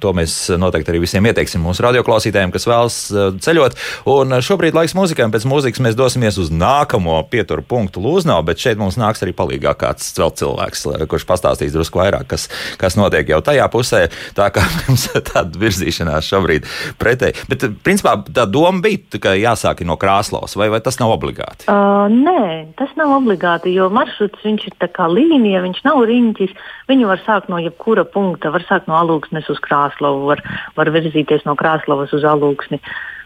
Speaker 1: to mēs noteikti arī visiem ieteiksim mūsu radioklausītājiem, kas vēlas eh, ceļot. Un eh, šobrīd laiks mūzikai, un pēc mūzikas mēs dosimies uz nākamo pieturu punktu Lūznā, bet šeit mums nāks arī palīgā kāds vēl cilvēks, eh, kurš pastāstīs drusku vairāk, kas, kas notiek jau tajā pusē. Tā kā mums tāda virzīšanās šobrīd pretēji. Bet, principā, tā doma bija, ka jāsāk no Krāslavas, vai, vai tas nav obligāti?
Speaker 2: Uh, nē, tas nav obligāti, jo maršruts viņš ir tā kā līnija, viņš nav riņķis. Viņu var sākt no jebkura punkta, var sākt no alūksnes uz krāslavu, var, var virzīties no krāslavas uz alūksni.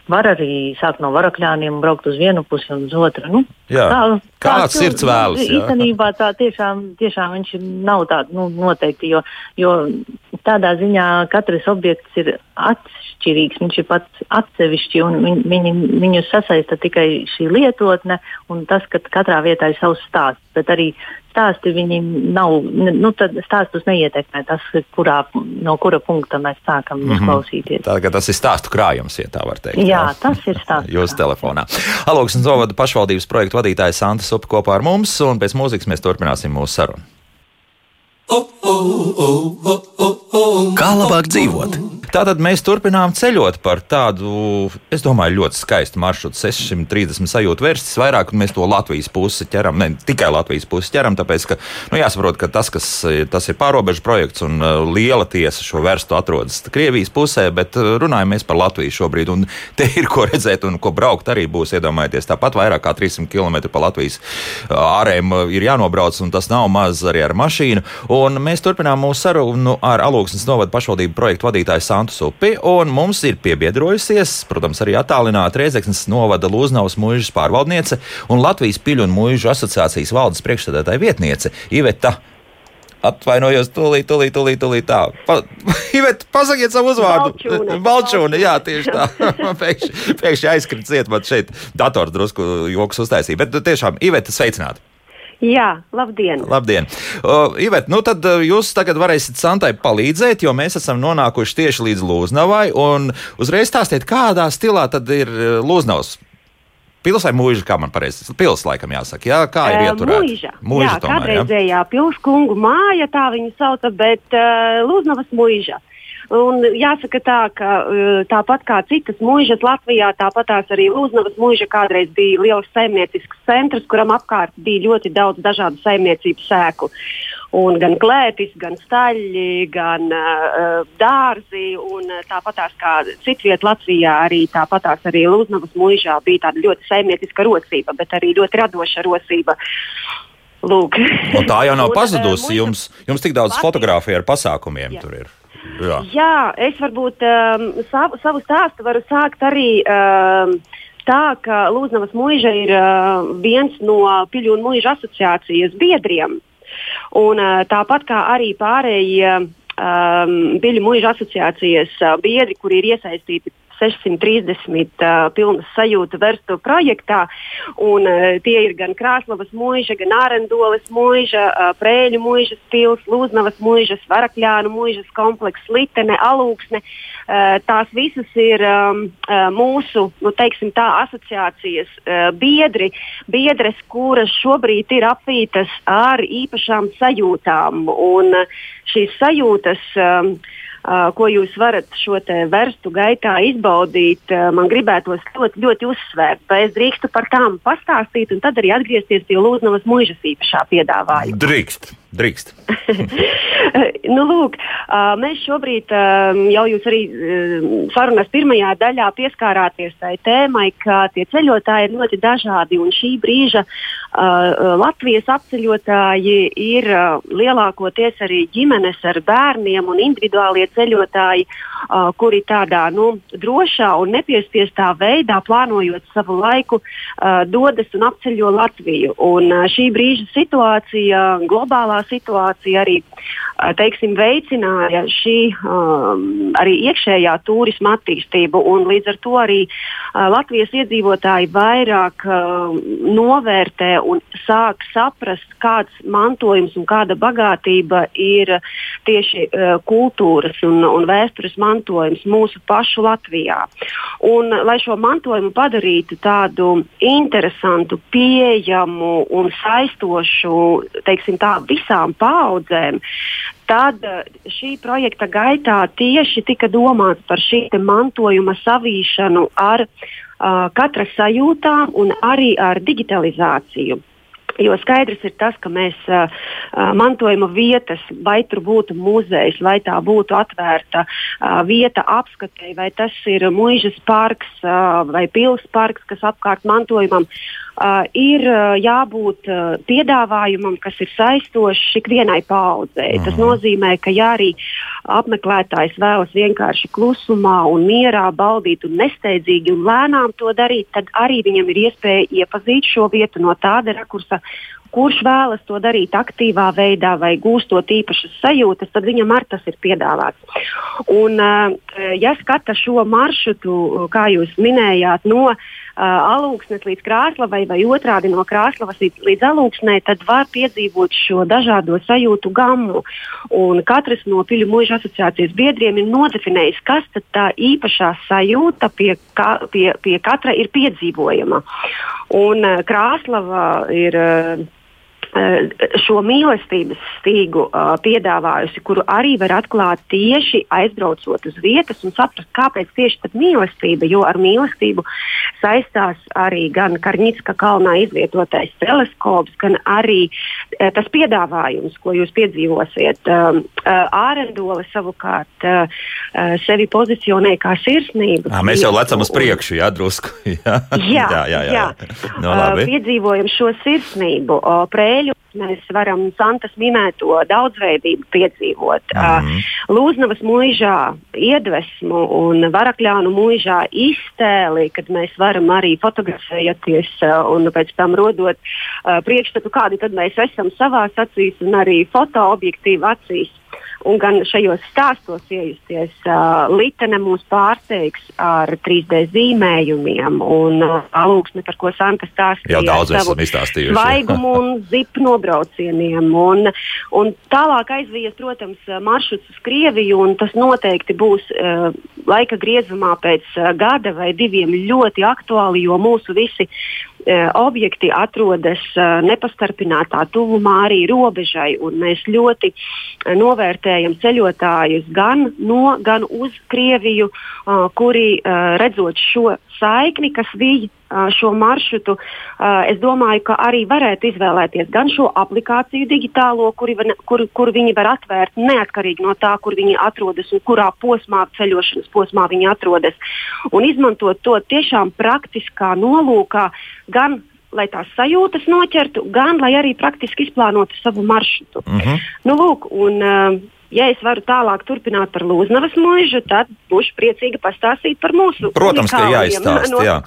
Speaker 2: Var arī sākt no varakļiem, braukt uz vienu pusi un uz otru. Nu,
Speaker 1: jā, tā, kāds ir cēlis?
Speaker 2: Īstenībā tā tiešām, tiešām viņš nav tāds nu, noteikti, jo, jo tādā ziņā katrs objekts ir atšķirīgs, viņš ir pats atsevišķi un viņ, viņi, viņu sasaista tikai šī lietotne un tas, ka katrā vietā ir savs stāsts. Bet arī stāsti viņi nav, nu tad stāstus neietekmē tas, kurā, no kura punkta mēs sākam mm -hmm. klausīties.
Speaker 1: Tā, tas ir stāstu krājums, ja tā var teikt.
Speaker 2: Jā, jā. tas ir stāsts.
Speaker 1: Jūsu telefonā. Aloks un Zovada pašvaldības projektu vadītājs Santa Supa kopā ar mums, un pēc mūzikas mēs turpināsim mūsu sarunu. Kā labāk dzīvot? Tātad mēs turpinām ceļot par tādu, es domāju, ļoti skaistu maršrutu. 630 sajūtu vērstis vairāk, un mēs to Latvijas pusi ķeram. Ne tikai Latvijas pusi ķeram, tāpēc, ka nu, jāsaprot, ka tas, kas, tas ir pārobežu projekts un uh, liela tiesa šo vērstu atrodas Krievijas pusē, bet uh, runājam mēs par Latviju šobrīd. Un te ir ko redzēt un ko braukt arī būs, iedomājieties, tāpat vairāk kā 300 km pa Latvijas uh, ārēm ir jānobrauc, un tas nav maz arī ar mašīnu. Un mēs turpinām mūsu sarunu ar Alūksnes novadu pašvaldību projektu vadītāju Santu. Santu upi, un mums ir piebiedrojusies, protams, arī attālināta Reizeknas novada Lūznavas mūžas pārvaldniece un Latvijas piļu un mūžu asociācijas valdes priekšstādātāja vietniece Iveta. Atvainojos, tūlīt, tūlīt, tūlīt, tūlīt tā. Pa, Ivet, pasakiet savu uzvārdu.
Speaker 4: Balčūne.
Speaker 1: Balčūne, jā, tieši tā. pēkšņi, pēkšņi aizkrīt ciet, man šeit dators drusku joks uztaisīja. Bet tiešām, Iveta, sveicināti!
Speaker 4: Jā, labdien!
Speaker 1: Labdien. Uh, Ivet, nu tad jūs tagad varēsiet Santai palīdzēt, jo mēs esam nonākuši tieši līdz Lūznavai. Uzreiz stāstiet, kādā stilā tad ir Lūznavas Pils vai mūža, kā man pareizi pils, laikam jāsaka, jā, kā ir ieturēta?
Speaker 4: Mūža. mūža jā, tomēr, kādreizējā jā. pilskungu māja, tā viņu sauca, bet uh, Lūznavas mūža. Un jāsaka tā, ka uh, tāpat kā citas mūžas Latvijā, tāpat tās arī Lūznavas mūža kādreiz bija liels saimniecisks centrs, kuram apkārt bija ļoti daudz dažādu saimniecību sēku. Un gan klētis, gan staļļi, gan uh, dārzi. Tāpatās kā citvietā Latvijā, arī tāpatās arī Lūznavas mūžā bija tāda ļoti saimnieciska rocība, bet arī ļoti radoša rocība. Lūk.
Speaker 1: Un tā jau nav pazudusi. Jums, jums tik daudz fotografiju ar pasākumiem jā. tur ir.
Speaker 4: Jā, Jā es varbūt um, savu, savu stāstu varu sākt arī. Um, Tā ka Lūznavas mūža ir uh, viens no Piļu un mūža asociācijas biedriem. Un, uh, tāpat kā arī pārējie um, Piļu mūža asociācijas uh, biedri, kuri ir iesaistīti 630 uh, pilnas sajūta verstu projektā. Un, uh, tie ir gan Krāslavas mūža, gan Ārendoles mūža, uh, Prēļu mūžas pils, Lūznavas mūžas, Varakļānu mūžas komplekss, Litene, Alūksne. Uh, tās visas ir um, uh, mūsu nu, teiksim, tā, asociācijas uh, biedri, biedres, kuras šobrīd ir apvītas ar īpašām sajūtām. Un, uh, šīs sajūtas um, Uh, ko jūs varat šo verstu gaitā izbaudīt, man gribētos ļoti, ļoti uzsvērt. Vai es drīkstu par tām pastāstīt un tad arī atgriezties pie Lūznavas mūžas īpašā piedāvājuma?
Speaker 1: Drīkst. Drīkst.
Speaker 4: nu, lūk, mēs šobrīd jau jūs arī sarunas pirmajā daļā pieskārāties tai tēmai, ka tie ceļotāji ir ļoti dažādi. Un šī brīža Latvijas apceļotāji ir lielākoties arī ģimenes ar bērniem un individuālie ceļotāji, kuri tādā nu, drošā un nepiespiestā veidā, plānojot savu laiku, dodas un apceļo Latviju. Un šī brīža situācija globālā situācija arī teiksim, veicināja šī um, arī iekšējā turisma attīstību. Līdz ar to arī uh, Latvijas iedzīvotāji vairāk uh, novērtē un sāk saprast, kāds mantojums un kāda bagātība ir tieši uh, kultūras un, un vēstures mantojums mūsu pašu Latvijā. Un, lai šo mantojumu padarītu tādu interesantu, pieejamu un saistošu, teiksim tā, visām paudzēm, tad šī projekta gaitā tieši tika domāts par šī mantojuma savīšanu ar uh, katra sajūtām un arī ar digitalizāciju. Jo skaidrs ir tas, ka mēs uh, mantojuma vietas, vai tur būtu muzejs, vai tā būtu atvērta uh, vieta apskatei, vai tas ir mūžas parks uh, vai pilsētas parks, kas apkārt mantojumam, uh, ir uh, jābūt uh, piedāvājumam, kas ir saistošs ikvienai paudzei. Mm. Tas mhm. nozīmē, ka ja arī apmeklētājs vēlas vienkārši klusumā un mierā baudīt un nesteidzīgi un lēnām to darīt, tad arī viņam ir iespēja iepazīt šo vietu no tāda rakursa, kurš vēlas to darīt aktīvā veidā vai gūstot īpašas sajūtas, tad viņam ar tas ir piedāvāts. Un, eh, ja skata šo maršrutu, kā jūs minējāt, no uh, alūksnes līdz krāslavai vai otrādi no krāslavas līdz, līdz alūksnei, tad var piedzīvot šo dažādo sajūtu gammu. Un katrs no Piļu mūža asociācijas biedriem ir nodefinējis, kas tā īpašā sajūta pie, ka, pie, pie katra ir piedzīvojama. Un Krāslava ir Eh, šo mīlestības stīgu uh, piedāvājusi, kuru arī var atklāt tieši aizbraucot uz vietas un saprast, kāpēc tieši mīlestība. Jo ar mīlestību saistās arī gan Karņģiska kalnā izvietotais teleskops, gan arī uh, tas piedāvājums, ko jūs piedzīvosiet. Uh, Ārendole savukārt sevi pozicionē kā sirsnību.
Speaker 1: À, mēs jau lecam uz priekšu, jā, drusku. jā,
Speaker 4: jā, jā. jā, jā. jā. No, uh, piedzīvojam šo sirsnību. Prēļu mēs varam Santas minēto daudzveidību piedzīvot. Mm Lūznavas mūžā iedvesmu un Varakļānu mūžā iztēli, kad mēs varam arī fotografēties uh, un pēc tam rodot priekšstatu, kādi tad mēs esam savās acīs un arī fotoobjektīvu acīs. Un gan šajos stāstos iejusties, uh, Litene mūs pārsteigs ar 3D zīmējumiem un uh, alūksni, par ko Santa stāstīja.
Speaker 1: Jau daudz esam izstāstījuši.
Speaker 4: Svaigumu un zipu nobraucieniem. Un, un tālāk aizvies, protams, maršruts uz Krieviju, un tas noteikti būs uh, laika griezumā pēc uh, gada vai diviem ļoti aktuāli, jo mūsu visi objekti atrodas uh, nepastarpinātā tuvumā arī robežai, mēs ļoti uh, novērtējam ceļotājus gan no, gan uz Krieviju, kuri redzot šo saikni, kas bija šo maršrutu, es domāju, ka arī varētu izvēlēties gan šo aplikāciju digitālo, kuri, kur, kur viņi var atvērt neatkarīgi no tā, kur viņi atrodas un kurā posmā, ceļošanas posmā viņi atrodas, un izmantot to tiešām praktiskā nolūkā gan lai tās sajūtas noķertu, gan lai arī praktiski izplānotu savu maršrutu. Uh mhm. -huh. nu, lūk, un, ja es varu tālāk turpināt par Lūznavas mūžu, tad būšu priecīga pastāstīt par mūsu
Speaker 1: Protams, ka jāizstāst. Jā.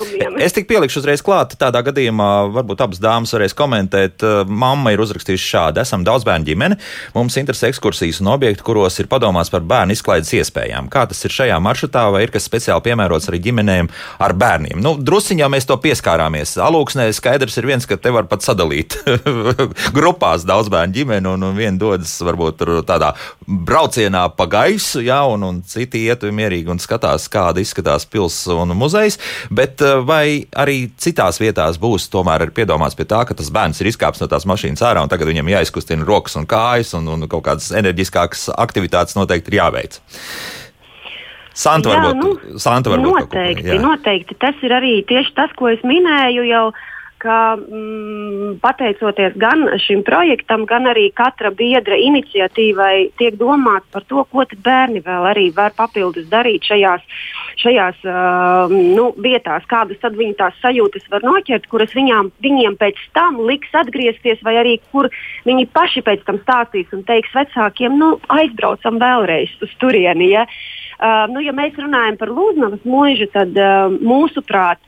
Speaker 1: Es tik pielikšu uzreiz klāt, tādā gadījumā varbūt abas dāmas varēs komentēt. Mamma ir uzrakstījusi šādi. Esam daudz bērnu ģimene, mums interesē ekskursijas un objekti, kuros ir padomāts par bērnu izklaides iespējām. Kā tas ir šajā maršrutā, vai ir kas speciāli piemērots arī ģimenēm ar bērniem? Nu, drusiņā mēs to pieskārāmies. Alūksnē skaidrs ir viens, ka te var pat sadalīt grupās daudz bērnu ģimeni un, un viena dodas varbūt tādā braucienā pa gaisu, jā, un, un citi iet mierīgi un skatās, kāda izskatās pilsēta un muzejs. Bet eh, vai arī citās vietās būs tomēr piedomāts pie tā, ka tas bērns ir izkāpis no tās mašīnas ārā un tagad viņam jāizkustina rokas un kājas un, un kaut kādas enerģiskākas aktivitātes noteikti ir jāveic. Santa varbūt, nu, Santa varbūt
Speaker 4: noteikti, ko, jā. noteikti. Tas ir arī tieši tas, ko es minēju jau ka mm, pateicoties gan šim projektam, gan arī katra biedra iniciatīvai, tiek domāts par to, ko bērni vēl arī var papildus darīt šajās, šajās uh, nu, vietās, kādas tad viņi tās sajūtas var noķert, kuras viņām, viņiem pēc tam liks atgriezties, vai arī kur viņi paši pēc tam stāstīs un teiks vecākiem, nu, aizbraucam vēlreiz uz turieni. Ja? Uh, nu, ja mēs runājam par Lūznavas mūžu, tad uh, mūsuprāt,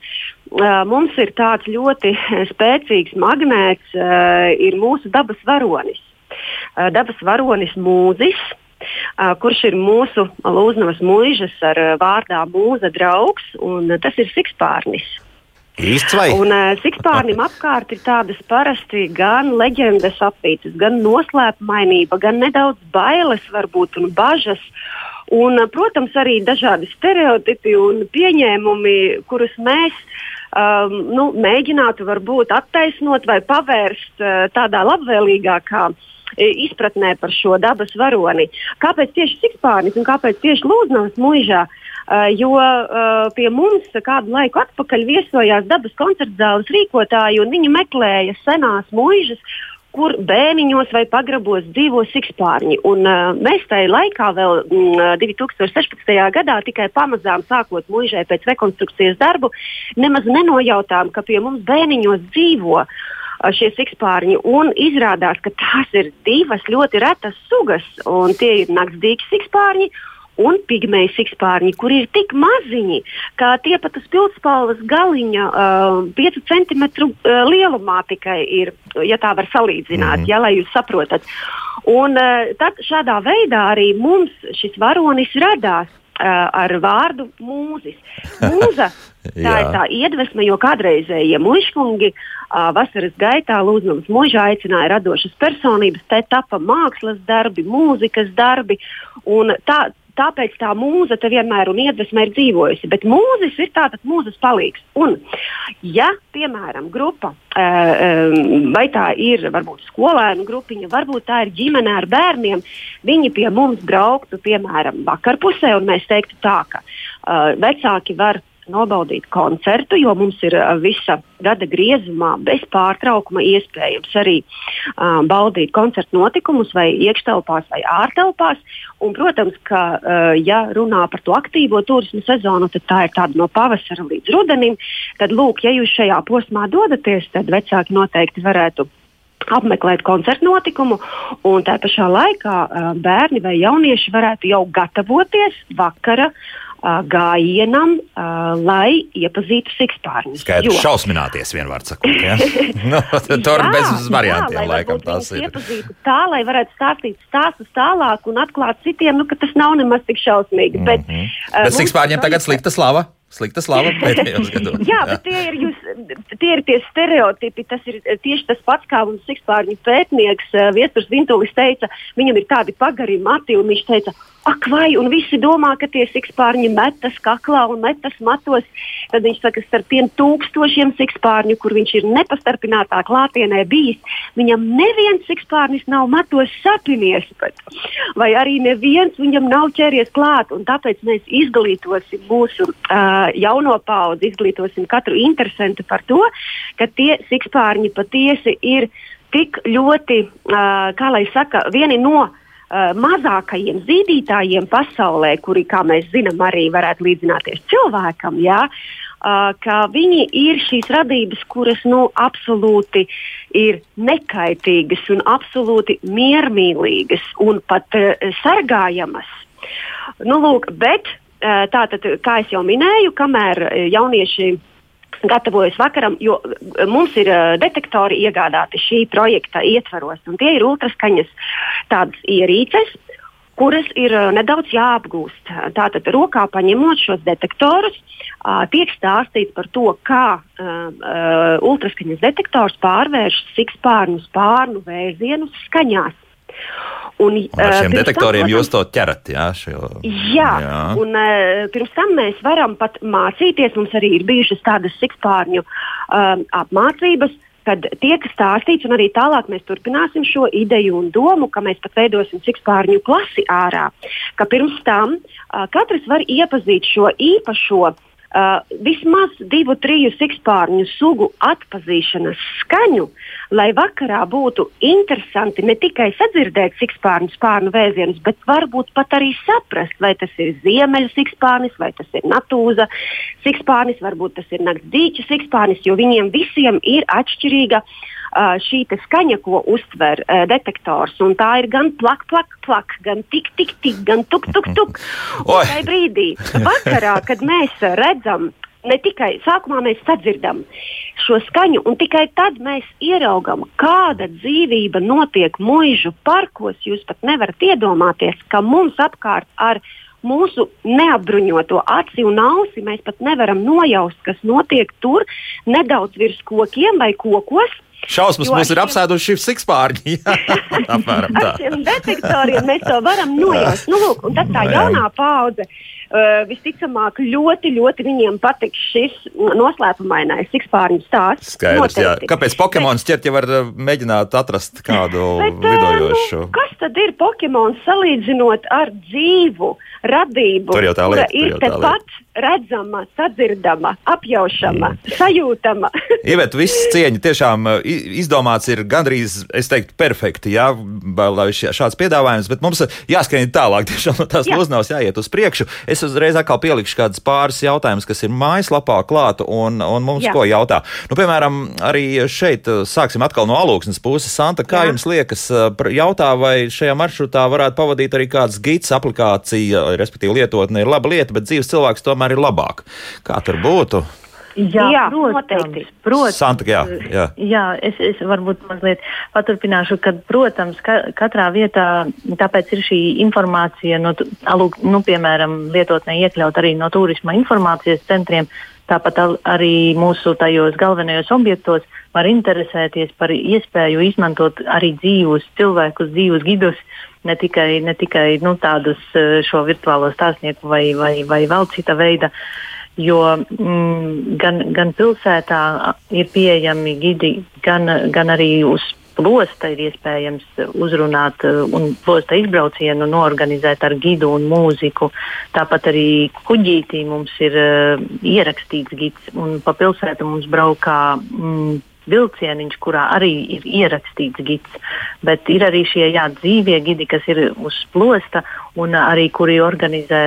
Speaker 4: uh, mums ir tāds ļoti spēcīgs magnēts, uh, ir mūsu dabas varonis. Uh, dabas varonis mūzis, uh, kurš ir mūsu Lūznavas mūžas ar uh, vārdā mūza draugs, un uh, tas ir sikspārnis.
Speaker 1: Īsts vai?
Speaker 4: Un uh, sikspārnim apkārt ir tādas parasti gan leģendas apītas, gan noslēpumainība, gan nedaudz bailes varbūt un bažas. Uh, Un, protams, arī dažādi stereotipi un pieņēmumi, kurus mēs um, nu, mēģinātu varbūt attaisnot vai pavērst uh, tādā labvēlīgākā izpratnē par šo dabas varoni. Kāpēc tieši Sikspārnis un kāpēc tieši Lūdznavas mūžā? Uh, jo uh, pie mums kādu laiku atpakaļ viesojās dabas koncerta zāles rīkotāji, un viņi meklēja senās mūžas, kur bēniņos vai pagrabos dzīvo sikspārņi. Un, uh, mēs tajā laikā, vēl mm, 2016. gadā, tikai pamazām sākot mūžē pēc rekonstrukcijas darbu, nemaz nenojautām, ka pie mums bēniņos dzīvo. Šie sikspārņi, un izrādās, ka tās ir divas ļoti retas sugas, un tie ir naktsdīgi sikspārņi, un pigmeju sikspārņi, kur ir tik maziņi, ka tie pat uz pilspalvas galiņa uh, 5 cm uh, lielumā tikai ir, ja tā var salīdzināt, mm -hmm. ja, lai jūs saprotat. Un uh, tad šādā veidā arī mums šis varonis radās uh, ar vārdu mūzis. Mūza tā ir tā iedvesma, jo kādreizējie muškungi uh, vasaras gaitā Lūdzu mūžā aicināja radošas personības, te tapa mākslas darbi, mūzikas darbi. Tā, tāpēc tā mūza te vienmēr un iedvesma ir dzīvojusi. Bet mūzis ir tātad mūzas palīgs. Un, ja, piemēram, grupa, vai tā ir varbūt skolēnu grupiņa, varbūt tā ir ģimene ar bērniem, viņi pie mums brauktu, piemēram, vakarpusē, un mēs teiktu tā, ka vecāki var nobaudīt koncertu, jo mums ir visa gada griezumā bez pārtraukuma iespējams arī uh, baudīt koncertu notikumus vai iekštelpās vai ārtelpās. Un, protams, ka, uh, ja runā par to aktīvo turismu sezonu, tad tā ir tāda no pavasara līdz rudenim. Tad, lūk, ja jūs šajā posmā dodaties, tad vecāki noteikti varētu apmeklēt koncertu notikumu, un tā pašā laikā bērni vai jaunieši varētu jau gatavoties vakara gājienam, lai iepazītu sikspārņus.
Speaker 1: Skaidrs, jo... šausmināties vienvārds sakot. Ja? nu, tur jā, bez variantiem jā, laikam tas ir.
Speaker 4: Tā, lai varētu stāstīt stāstus tālāk un atklāt citiem, nu, ka tas nav nemaz tik šausmīgi. Mm -hmm. Bet,
Speaker 1: uh, bet sikspārņiem tagad slikta slava? Slikta slava pēdējos gados.
Speaker 4: jā, bet tie ir, jūs, tie ir tie stereotipi. Tas ir tieši tas pats, kā mums sikspārņu pētnieks Viesturs Vintulis teica. Viņam ir tādi pagari mati, un viņš teica, ak, vai, un visi domā, ka tie sikspārņi metas kaklā un metas matos. Tad viņš saka, starp tiem tūkstošiem sikspārņu, kur viņš ir nepastarpinātā klātienē bijis, viņam neviens sikspārnis nav matos sapinies, pat. vai arī neviens viņam nav ķēries klāt. Tāpēc mēs izglītosim mūsu uh, jauno paudzi, izglītosim katru interesantu par to, ka tie sikspārņi patiesi ir tik ļoti, kā lai saka, vieni no mazākajiem zīdītājiem pasaulē, kuri, kā mēs zinām, arī varētu līdzināties cilvēkam, jā, ka viņi ir šīs radības, kuras nu, absolūti ir nekaitīgas un absolūti miermīlīgas un pat sargājamas. Nu, lūk, bet tātad, kā jau minēju, kamēr jaunieši gatavojas vakaram, jo eh, mums ir uh, detektori iegādāti šī projekta ietvaros, un tie ir ultraskaņas tādas ierīces. Kuras ir uh, nedaudz jāapgūst. Tātad, rokā paņemot šos detektorus, uh, tiek stāstīts par to, kā ultraskaņas detektors pārvērš sikspārnu spārnu vēzienus skaņās.
Speaker 1: Un, ar šiem detektoriem tam, jūs to ķerat, jā? Šo,
Speaker 4: jā, jā. un uh, pirms tam mēs varam pat mācīties. Mums arī ir bijušas tādas sikspārņu um, apmācības, kad tiek stāstīts, un arī tālāk mēs turpināsim šo ideju un domu, ka mēs pat veidosim sikspārņu klasi ārā. Ka pirms tam uh, katrs var iepazīt šo īpašo uh, Uh, vismaz divu, triju sikspārņu sugu atpazīšanas skaņu, lai vakarā būtu interesanti ne tikai sadzirdēt sikspārņu spārnu vēzienus, bet varbūt pat arī saprast, vai tas ir ziemeļa sikspārnis, vai tas ir natūza sikspārnis, varbūt tas ir nakts dīķa sikspārnis, jo viņiem visiem ir atšķirīga uh, šī skaņa, ko uztver detektors. Tā ir gan plak, plak, plak, gan tik, tik, tik, gan tuk, tuk, tuk. Tajā brīdī, vakarā, kad mēs redzam, ne tikai sākumā mēs sadzirdam šo skaņu, un tikai tad mēs ieraugam, kāda dzīvība notiek mūžu parkos. Jūs pat nevarat iedomāties, ka mums apkārt ar mūsu neapbruņoto aci un ausi mēs pat nevaram nojaust, kas notiek tur nedaudz virs kokiem vai kokos
Speaker 1: Šausmas
Speaker 4: Jo
Speaker 1: mums ir apsēduši sikspārņi. Jā, apmēram tā.
Speaker 4: Ar šiem detektoriem mēs to varam nojaust. Nu, lūk, un tad tā
Speaker 1: jā.
Speaker 4: jaunā paudze. Uh, visticamāk, ļoti, ļoti viņiem patiks šis noslēpumainais sikspārņu stāsts.
Speaker 1: Skaidrs, jā.
Speaker 4: Noteikti.
Speaker 1: Kāpēc Pokemons ķert, ja var uh, mēģināt atrast kādu
Speaker 4: Bet, ā,
Speaker 1: lidojošu?
Speaker 4: Nu, kas tad ir Pokemons salīdzinot ar dzīvu radību?
Speaker 1: Jau
Speaker 4: kura
Speaker 1: lieta, tur
Speaker 4: ir
Speaker 1: jau
Speaker 4: tepat redzama, sadzirdama, apjaušama, sajūtama.
Speaker 1: Ievet, viss cieņa tiešām izdomāts ir gandrīz, es teiktu, perfekti, jā, šāds piedāvājums, bet mums jāskrien tālāk, tiešām no tās
Speaker 4: Jā.
Speaker 1: loznavas jāiet uz priekšu. Es uzreiz atkal pielikšu kādus pāris jautājumus, kas ir mājaslapā klāta un, un mums
Speaker 4: Jā.
Speaker 1: ko jautā. Nu, piemēram, arī šeit uh, sāksim atkal no alūksnes puses. Santa, kā
Speaker 4: Jā.
Speaker 1: jums liekas, pr- jautā, vai šajā maršrutā varētu pavadīt arī kāds gids aplikācija, respektīvi lietotne ir laba lieta, bet dzīves cilvēks tomēr ir labāk. Kā tur būtu?
Speaker 2: Jā,
Speaker 4: Jā,
Speaker 2: protams,
Speaker 4: noteikti.
Speaker 2: protams.
Speaker 1: Santa, jā, jā.
Speaker 2: Jā, es, es varbūt mazliet paturpināšu, ka, protams, ka, katrā vietā tāpēc ir šī informācija, no, alūk, nu, piemēram, lietotnē iekļaut arī no turisma informācijas centriem. Tāpat al- arī mūsu tajos galvenajos objektos var interesēties par iespēju izmantot arī dzīvus cilvēkus, dzīvus gidus, ne tikai, ne tikai nu, tādus eh, šo virtuālo stāstnieku vai, vai, vai vēl cita veida. Jo mm, gan, gan pilsētā ir pieejami gidi, gan, gan arī uz plosta ir iespējams uzrunāt uh, un plosta izbraucienu norganizēt ar gidu un mūziku. Tāpat arī kuģītī mums ir uh, ierakstīts gids un pa pilsētu mums braukā. Mm, Vilcieniņš, kurā arī ir ierakstīts gids, bet ir arī šie jā, dzīvie gidi, kas ir uz plosta un arī kuri organizē,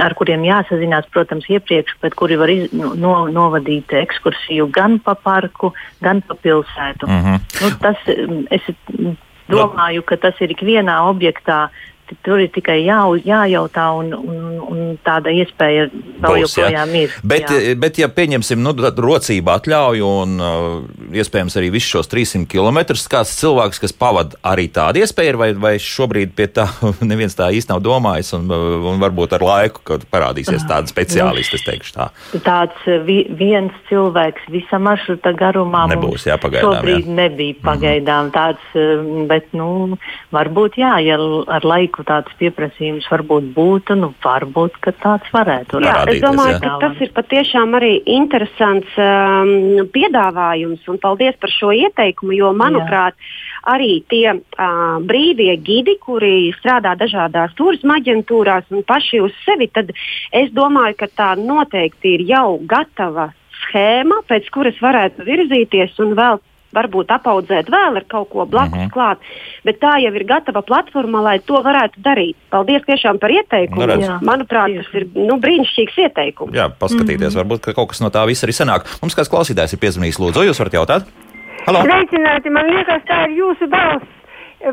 Speaker 2: ar kuriem jāsazinās, protams, iepriekš, bet kuri var iz, no, novadīt ekskursiju gan pa parku, gan pa pilsētu.
Speaker 1: Mm -hmm.
Speaker 2: Nu, tas, es domāju, ka tas ir ikvienā objektā. Tur ir tikai jā, jājautā, un, un, un tāda iespēja vēl
Speaker 1: Būs, jā.
Speaker 2: joprojām ir.
Speaker 1: Bet,
Speaker 2: jā.
Speaker 1: bet, ja pieņemsim, nu, rocība atļauj, un uh, iespējams arī visus šos 300 km, kāds cilvēks, kas pavada arī tādu iespēju, vai, vai šobrīd pie tā neviens tā īsti nav domājis, un, uh, un varbūt ar laiku, parādīsies tādi speciālisti, es teikšu tā.
Speaker 2: Tāds eh, vi, viens cilvēks visa maršruta garumā
Speaker 1: Nebūs, jā, pagaidām,
Speaker 2: šobrīd
Speaker 1: jā.
Speaker 2: nebija pagaidām tāds, eh, bet, nu, varbūt jā, ja ar laiku tāds pieprasījums varbūt būtu, nu, varbūt, ka tāds varētu
Speaker 4: Jā,
Speaker 1: Parādīties,
Speaker 4: es domāju,
Speaker 1: jā.
Speaker 4: ka tas ir patiešām arī interesants um, piedāvājums, un paldies par šo ieteikumu, jo, manuprāt, arī tie uh, brīvie gidi, kuri strādā dažādās turisma aģentūrās un paši uz sevi, tad es domāju, ka tā noteikti ir jau gatava schēma, pēc kuras varētu virzīties un vēl varbūt apaudzēt vēl ar kaut ko blakus
Speaker 1: Mhm.
Speaker 4: uh -huh. klāt, bet tā jau ir gatava platforma, lai to varētu darīt. Paldies tiešām par ieteikumu.
Speaker 1: Nu.
Speaker 4: Manuprāt, tas ir nu, brīnišķīgs ieteikums.
Speaker 1: Jā, paskatīties,
Speaker 2: Mhm.
Speaker 1: varbūt ka kaut kas no tā visa arī sanāk. Mums kāds klausītājs ir piezvanījis, lūdzu, jūs varat jautāt? Halo!
Speaker 5: Sveicināti, man liekas, tā ir jūsu balss.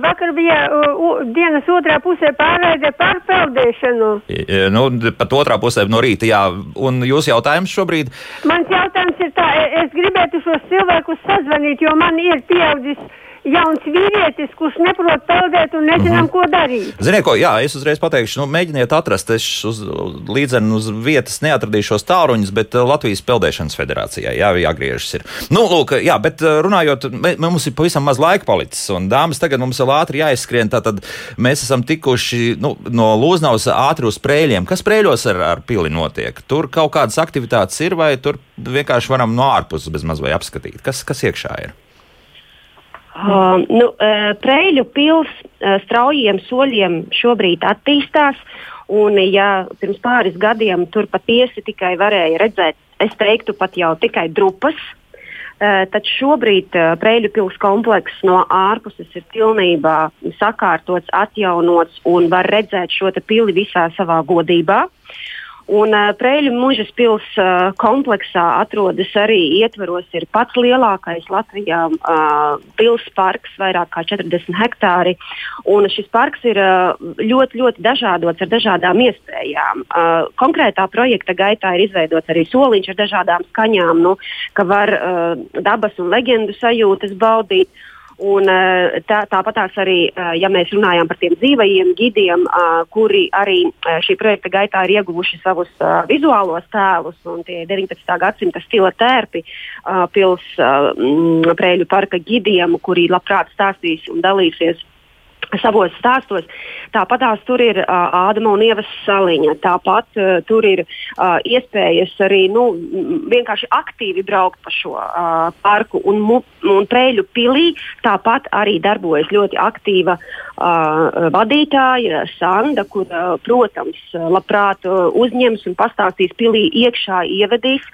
Speaker 5: Vakar bija uh, dienas otrā pusē pārraide par peldēšanu.
Speaker 1: E, Nu, pat otrā pusē no rīta, jā. Un jūs jautājums šobrīd?
Speaker 5: Mans jautājums ir tā, e- es gribētu šos cilvēkus sazvanīt, jo man ir pieaudzis jauns vīrietis, kurš neprot peldēt un nezinām, ko darīt.
Speaker 1: Ziniet, ko, jā, es uzreiz pateikšu, nu, mēģiniet atrast, es uz, līdzeni uz vietas neatradīšu šos tāruņus, bet uh, Latvijas Peldēšanas federācijai jā, jāgriežas ir. Nu, lūk, jā, bet uh, runājot, mē- mums ir pavisam maz laika palicis, un dāmas tagad mums vēl ātri jāizskrien, tātad mēs esam tikuši nu, no Lūznavas ātri uz prēļiem. Kas prēļos ar, ar pili notiek? Tur kaut kādas aktivitātes ir, vai tur vienkārši varam no ārpuses bez maz vai apskatīt? Kas, kas iekšā ir?
Speaker 4: Uh, nu, uh, Preļu pils uh, straujiem soļiem šobrīd attīstās. Un, ja pirms pāris gadiem tur patiesi tikai varēja redzēt, es teiktu, pat jau tikai drupas, uh, tad šobrīd uh, Preļu pils komplekss no ārpuses ir pilnībā sakārtots, atjaunots un var redzēt šo pili visā savā godībā. Un uh, Prēļu mūžas pilsētas uh, kompleksā atrodas arī ietveros ir pats lielākais Latvijā uh, pilsētas parks, vairāk kā 40 hektāri. Un šis parks ir uh, ļoti, ļoti dažādots ar dažādām iespējām. Uh, konkrētā projekta gaitā ir izveidots arī soliņš ar dažādām skaņām, nu, ka var uh, dabas un leģendu sajūtas baudīt. Un, uh, tā, tāpatās arī, uh, ja mēs runājam par tiem dzīvajiem gidiem, uh, kuri arī šī projekta gaitā ir ieguvuši savus vizuālos tēlus, un tie 19. gadsimta stila tērpi pils Prēļu parka gidiem, kuri labprāt stāstīs un dalīsies savos stāstos. Tāpat tās tur ir uh, Ādama un Ievas saliņa. Tāpat uh, tur ir uh, iespējas arī nu, vienkārši aktīvi braukt pa šo uh, parku. Un, un Prēļu pilī tāpat arī darbojas ļoti aktīva uh, vadītāja Sanda, kur, uh, protams, labprāt uh, uzņems un pastāstīs pilī iekšā ievedīs.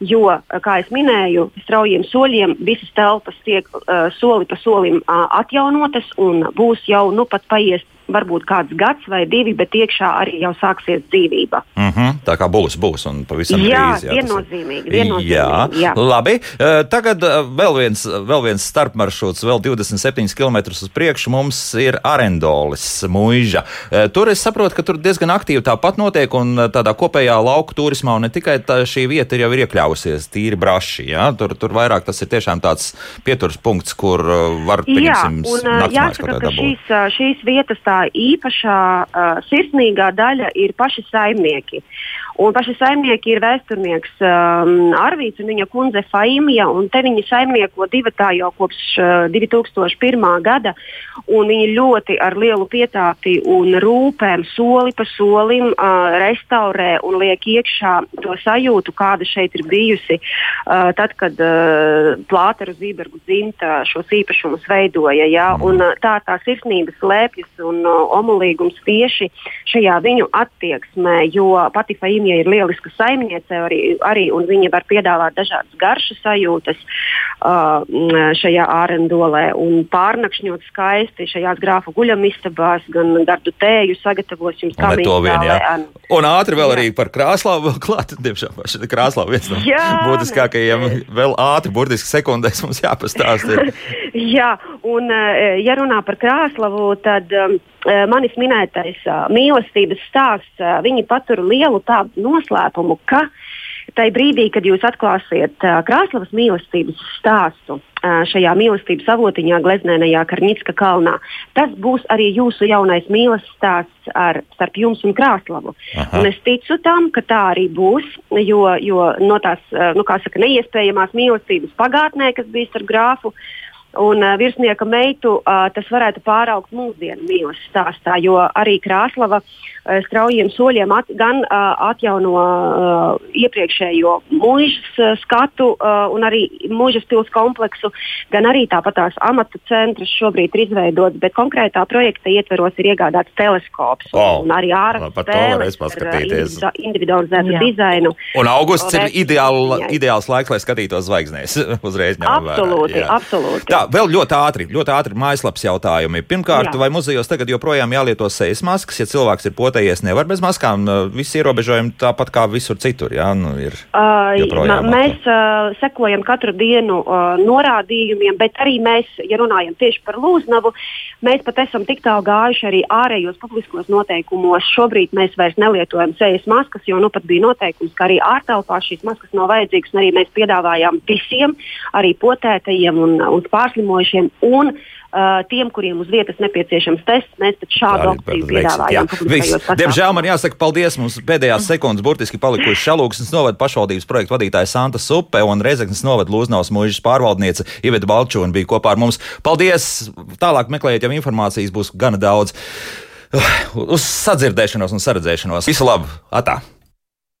Speaker 4: Jo, kā jau minēju, straujiem soļiem visas telpas tiek uh, soli pa solim uh, atjaunotas un būs jau nu pat paiest varbūt kāds gads vai divi, bet iekšā arī jau sāksies dzīvība.
Speaker 1: Mm -hmm, tā kā būs, būs un pavisam
Speaker 4: jā,
Speaker 1: drīz.
Speaker 4: Jā, viennozīmīgi. viennozīmīgi
Speaker 1: jā.
Speaker 4: jā.
Speaker 1: Labi, uh, tagad uh, vēl viens, vēl viens starpmaršruts, vēl 27 km uz priekšu mums ir Arendolis. Uh, tur es saprotu, ka tur diezgan aktīvi tāpat notiek un tādā kopējā lauku turismā un ne tikai tā, šī vieta ir jau ir iekļausies tīri braši. Jā? Tur, tur vairāk tas ir tiešām tāds pieturas punkts, kur var, pieņemsim,
Speaker 4: jā, un, jāsaka, ka šīs, šīs vietas tā īpašā uh, sirsnīgā daļa ir paši saimnieki. Un paši saimnieki ir vēsturnieks um, Arvīts un viņa kundze Faimija. Viņi saimnieko divatā jau kopš uh, 2001. gada. Viņi ļoti ar lielu pietāti un rūpēm soli pa solim uh, restaurē un liek iekšā to sajūtu, kāda šeit ir bijusi uh, tad, kad uh, Plāteru Zībergu dzimta šos īpašumus veidoja. Ja? Un, uh, tā tā sirsnība slēpjas un uh, omulīgums tieši šajā viņu attieksmē, jo pati Faimija Viņa ir lieliska saimniece arī, arī un viņa var piedāvāt dažādas garšas sajūtas uh, šajā ārendolē un pārnakšņot skaisti šajās grāfu guļamistabās, gan gardu tēju sagatavos jums kā
Speaker 1: vien. Un ātri vēl jā. arī par krāslāvu vēl klāt, diemžēl, šī krāslāva viens no būtiskākajiem vēl ātri, burtiski sekundēs mums jāpastāst.
Speaker 4: jā, un ja runā par krāslavu, tad um, manis minētais uh, mīlestības stāsts, uh, viņi patur lielu tādu noslēpumu, ka tajā brīdī, kad jūs atklāsiet Krāslavas mīlestības stāstu šajā mīlestības avotiņā, Gleznēnajā Karņitska kalnā, tas būs arī jūsu jaunais mīlestības stāsts ar, starp jums un. Un es ticu tam, ka tā arī būs, jo, jo no tās nu, saka, neiespējamās mīlestības pagātnē, kas bija starp grāfu un uh, virsnieka meitu, uh, tas varētu pāraugt mūsdienu mīlestības stāstā, jo arī Krāslava uh, straujiem soļiem at, gan uh, atjauno uh, iepriekšējo mūžas uh, skatu uh, un arī mūžas pils kompleksu, gan arī tāpat tās amatu centrs šobrīd ir izveidots, bet konkrētā projekta ietveros ir iegādāts teleskops
Speaker 1: oh,
Speaker 4: un arī ārā
Speaker 1: spēles ar uh,
Speaker 4: individualizētu Jā. dizainu.
Speaker 1: Un augusts ir ideāli, ideāls laiks, lai skatītos zvaigznēs. Uzreiz ņemam
Speaker 4: vērā. Absolūti, absolūti.
Speaker 1: Tā, vēl ļoti ātri, ļoti ātri mājaslapas jautājumi. Pirmkārt, Jā. vai muzejos tagad joprojām jālieto sejas maskas? Ja cilvēks ir potējies, nevar bez maskām. Visi ierobežojumi tāpat kā visur citur. Jā, nu, ir
Speaker 4: uh, mēs uh, sekojam katru dienu uh, norādījumiem, bet arī mēs, ja runājam tieši par Lūznavu, mēs pat esam tik tālu gājuši arī ārējos publiskos noteikumos. Šobrīd mēs vairs nelietojam sejas maskas, jo nu pat bija noteikums, ka arī ārtelpā šīs maskas nav vajadzīgas. Arī mēs piedāvājām visiem, arī potētajiem un, un pārstāvjiem pārslimojušiem un uh, tiem, kuriem uz vietas nepieciešams tests, mēs šādu opciju piedāvājam.
Speaker 1: Diemžēl man jāsaka paldies. Mums pēdējās sekundes burtiski palikuši Šalūksnes novada pašvaldības projektu vadītāja Santa Supe un Reizeknas novada Lūznavas mūžas pārvaldniece Iveta Balčūna bija kopā ar mums. Paldies! Tālāk meklējiet, ja informācijas būs gana daudz. Uz sadzirdēšanos un saredzēšanos. Visu labu! Atā!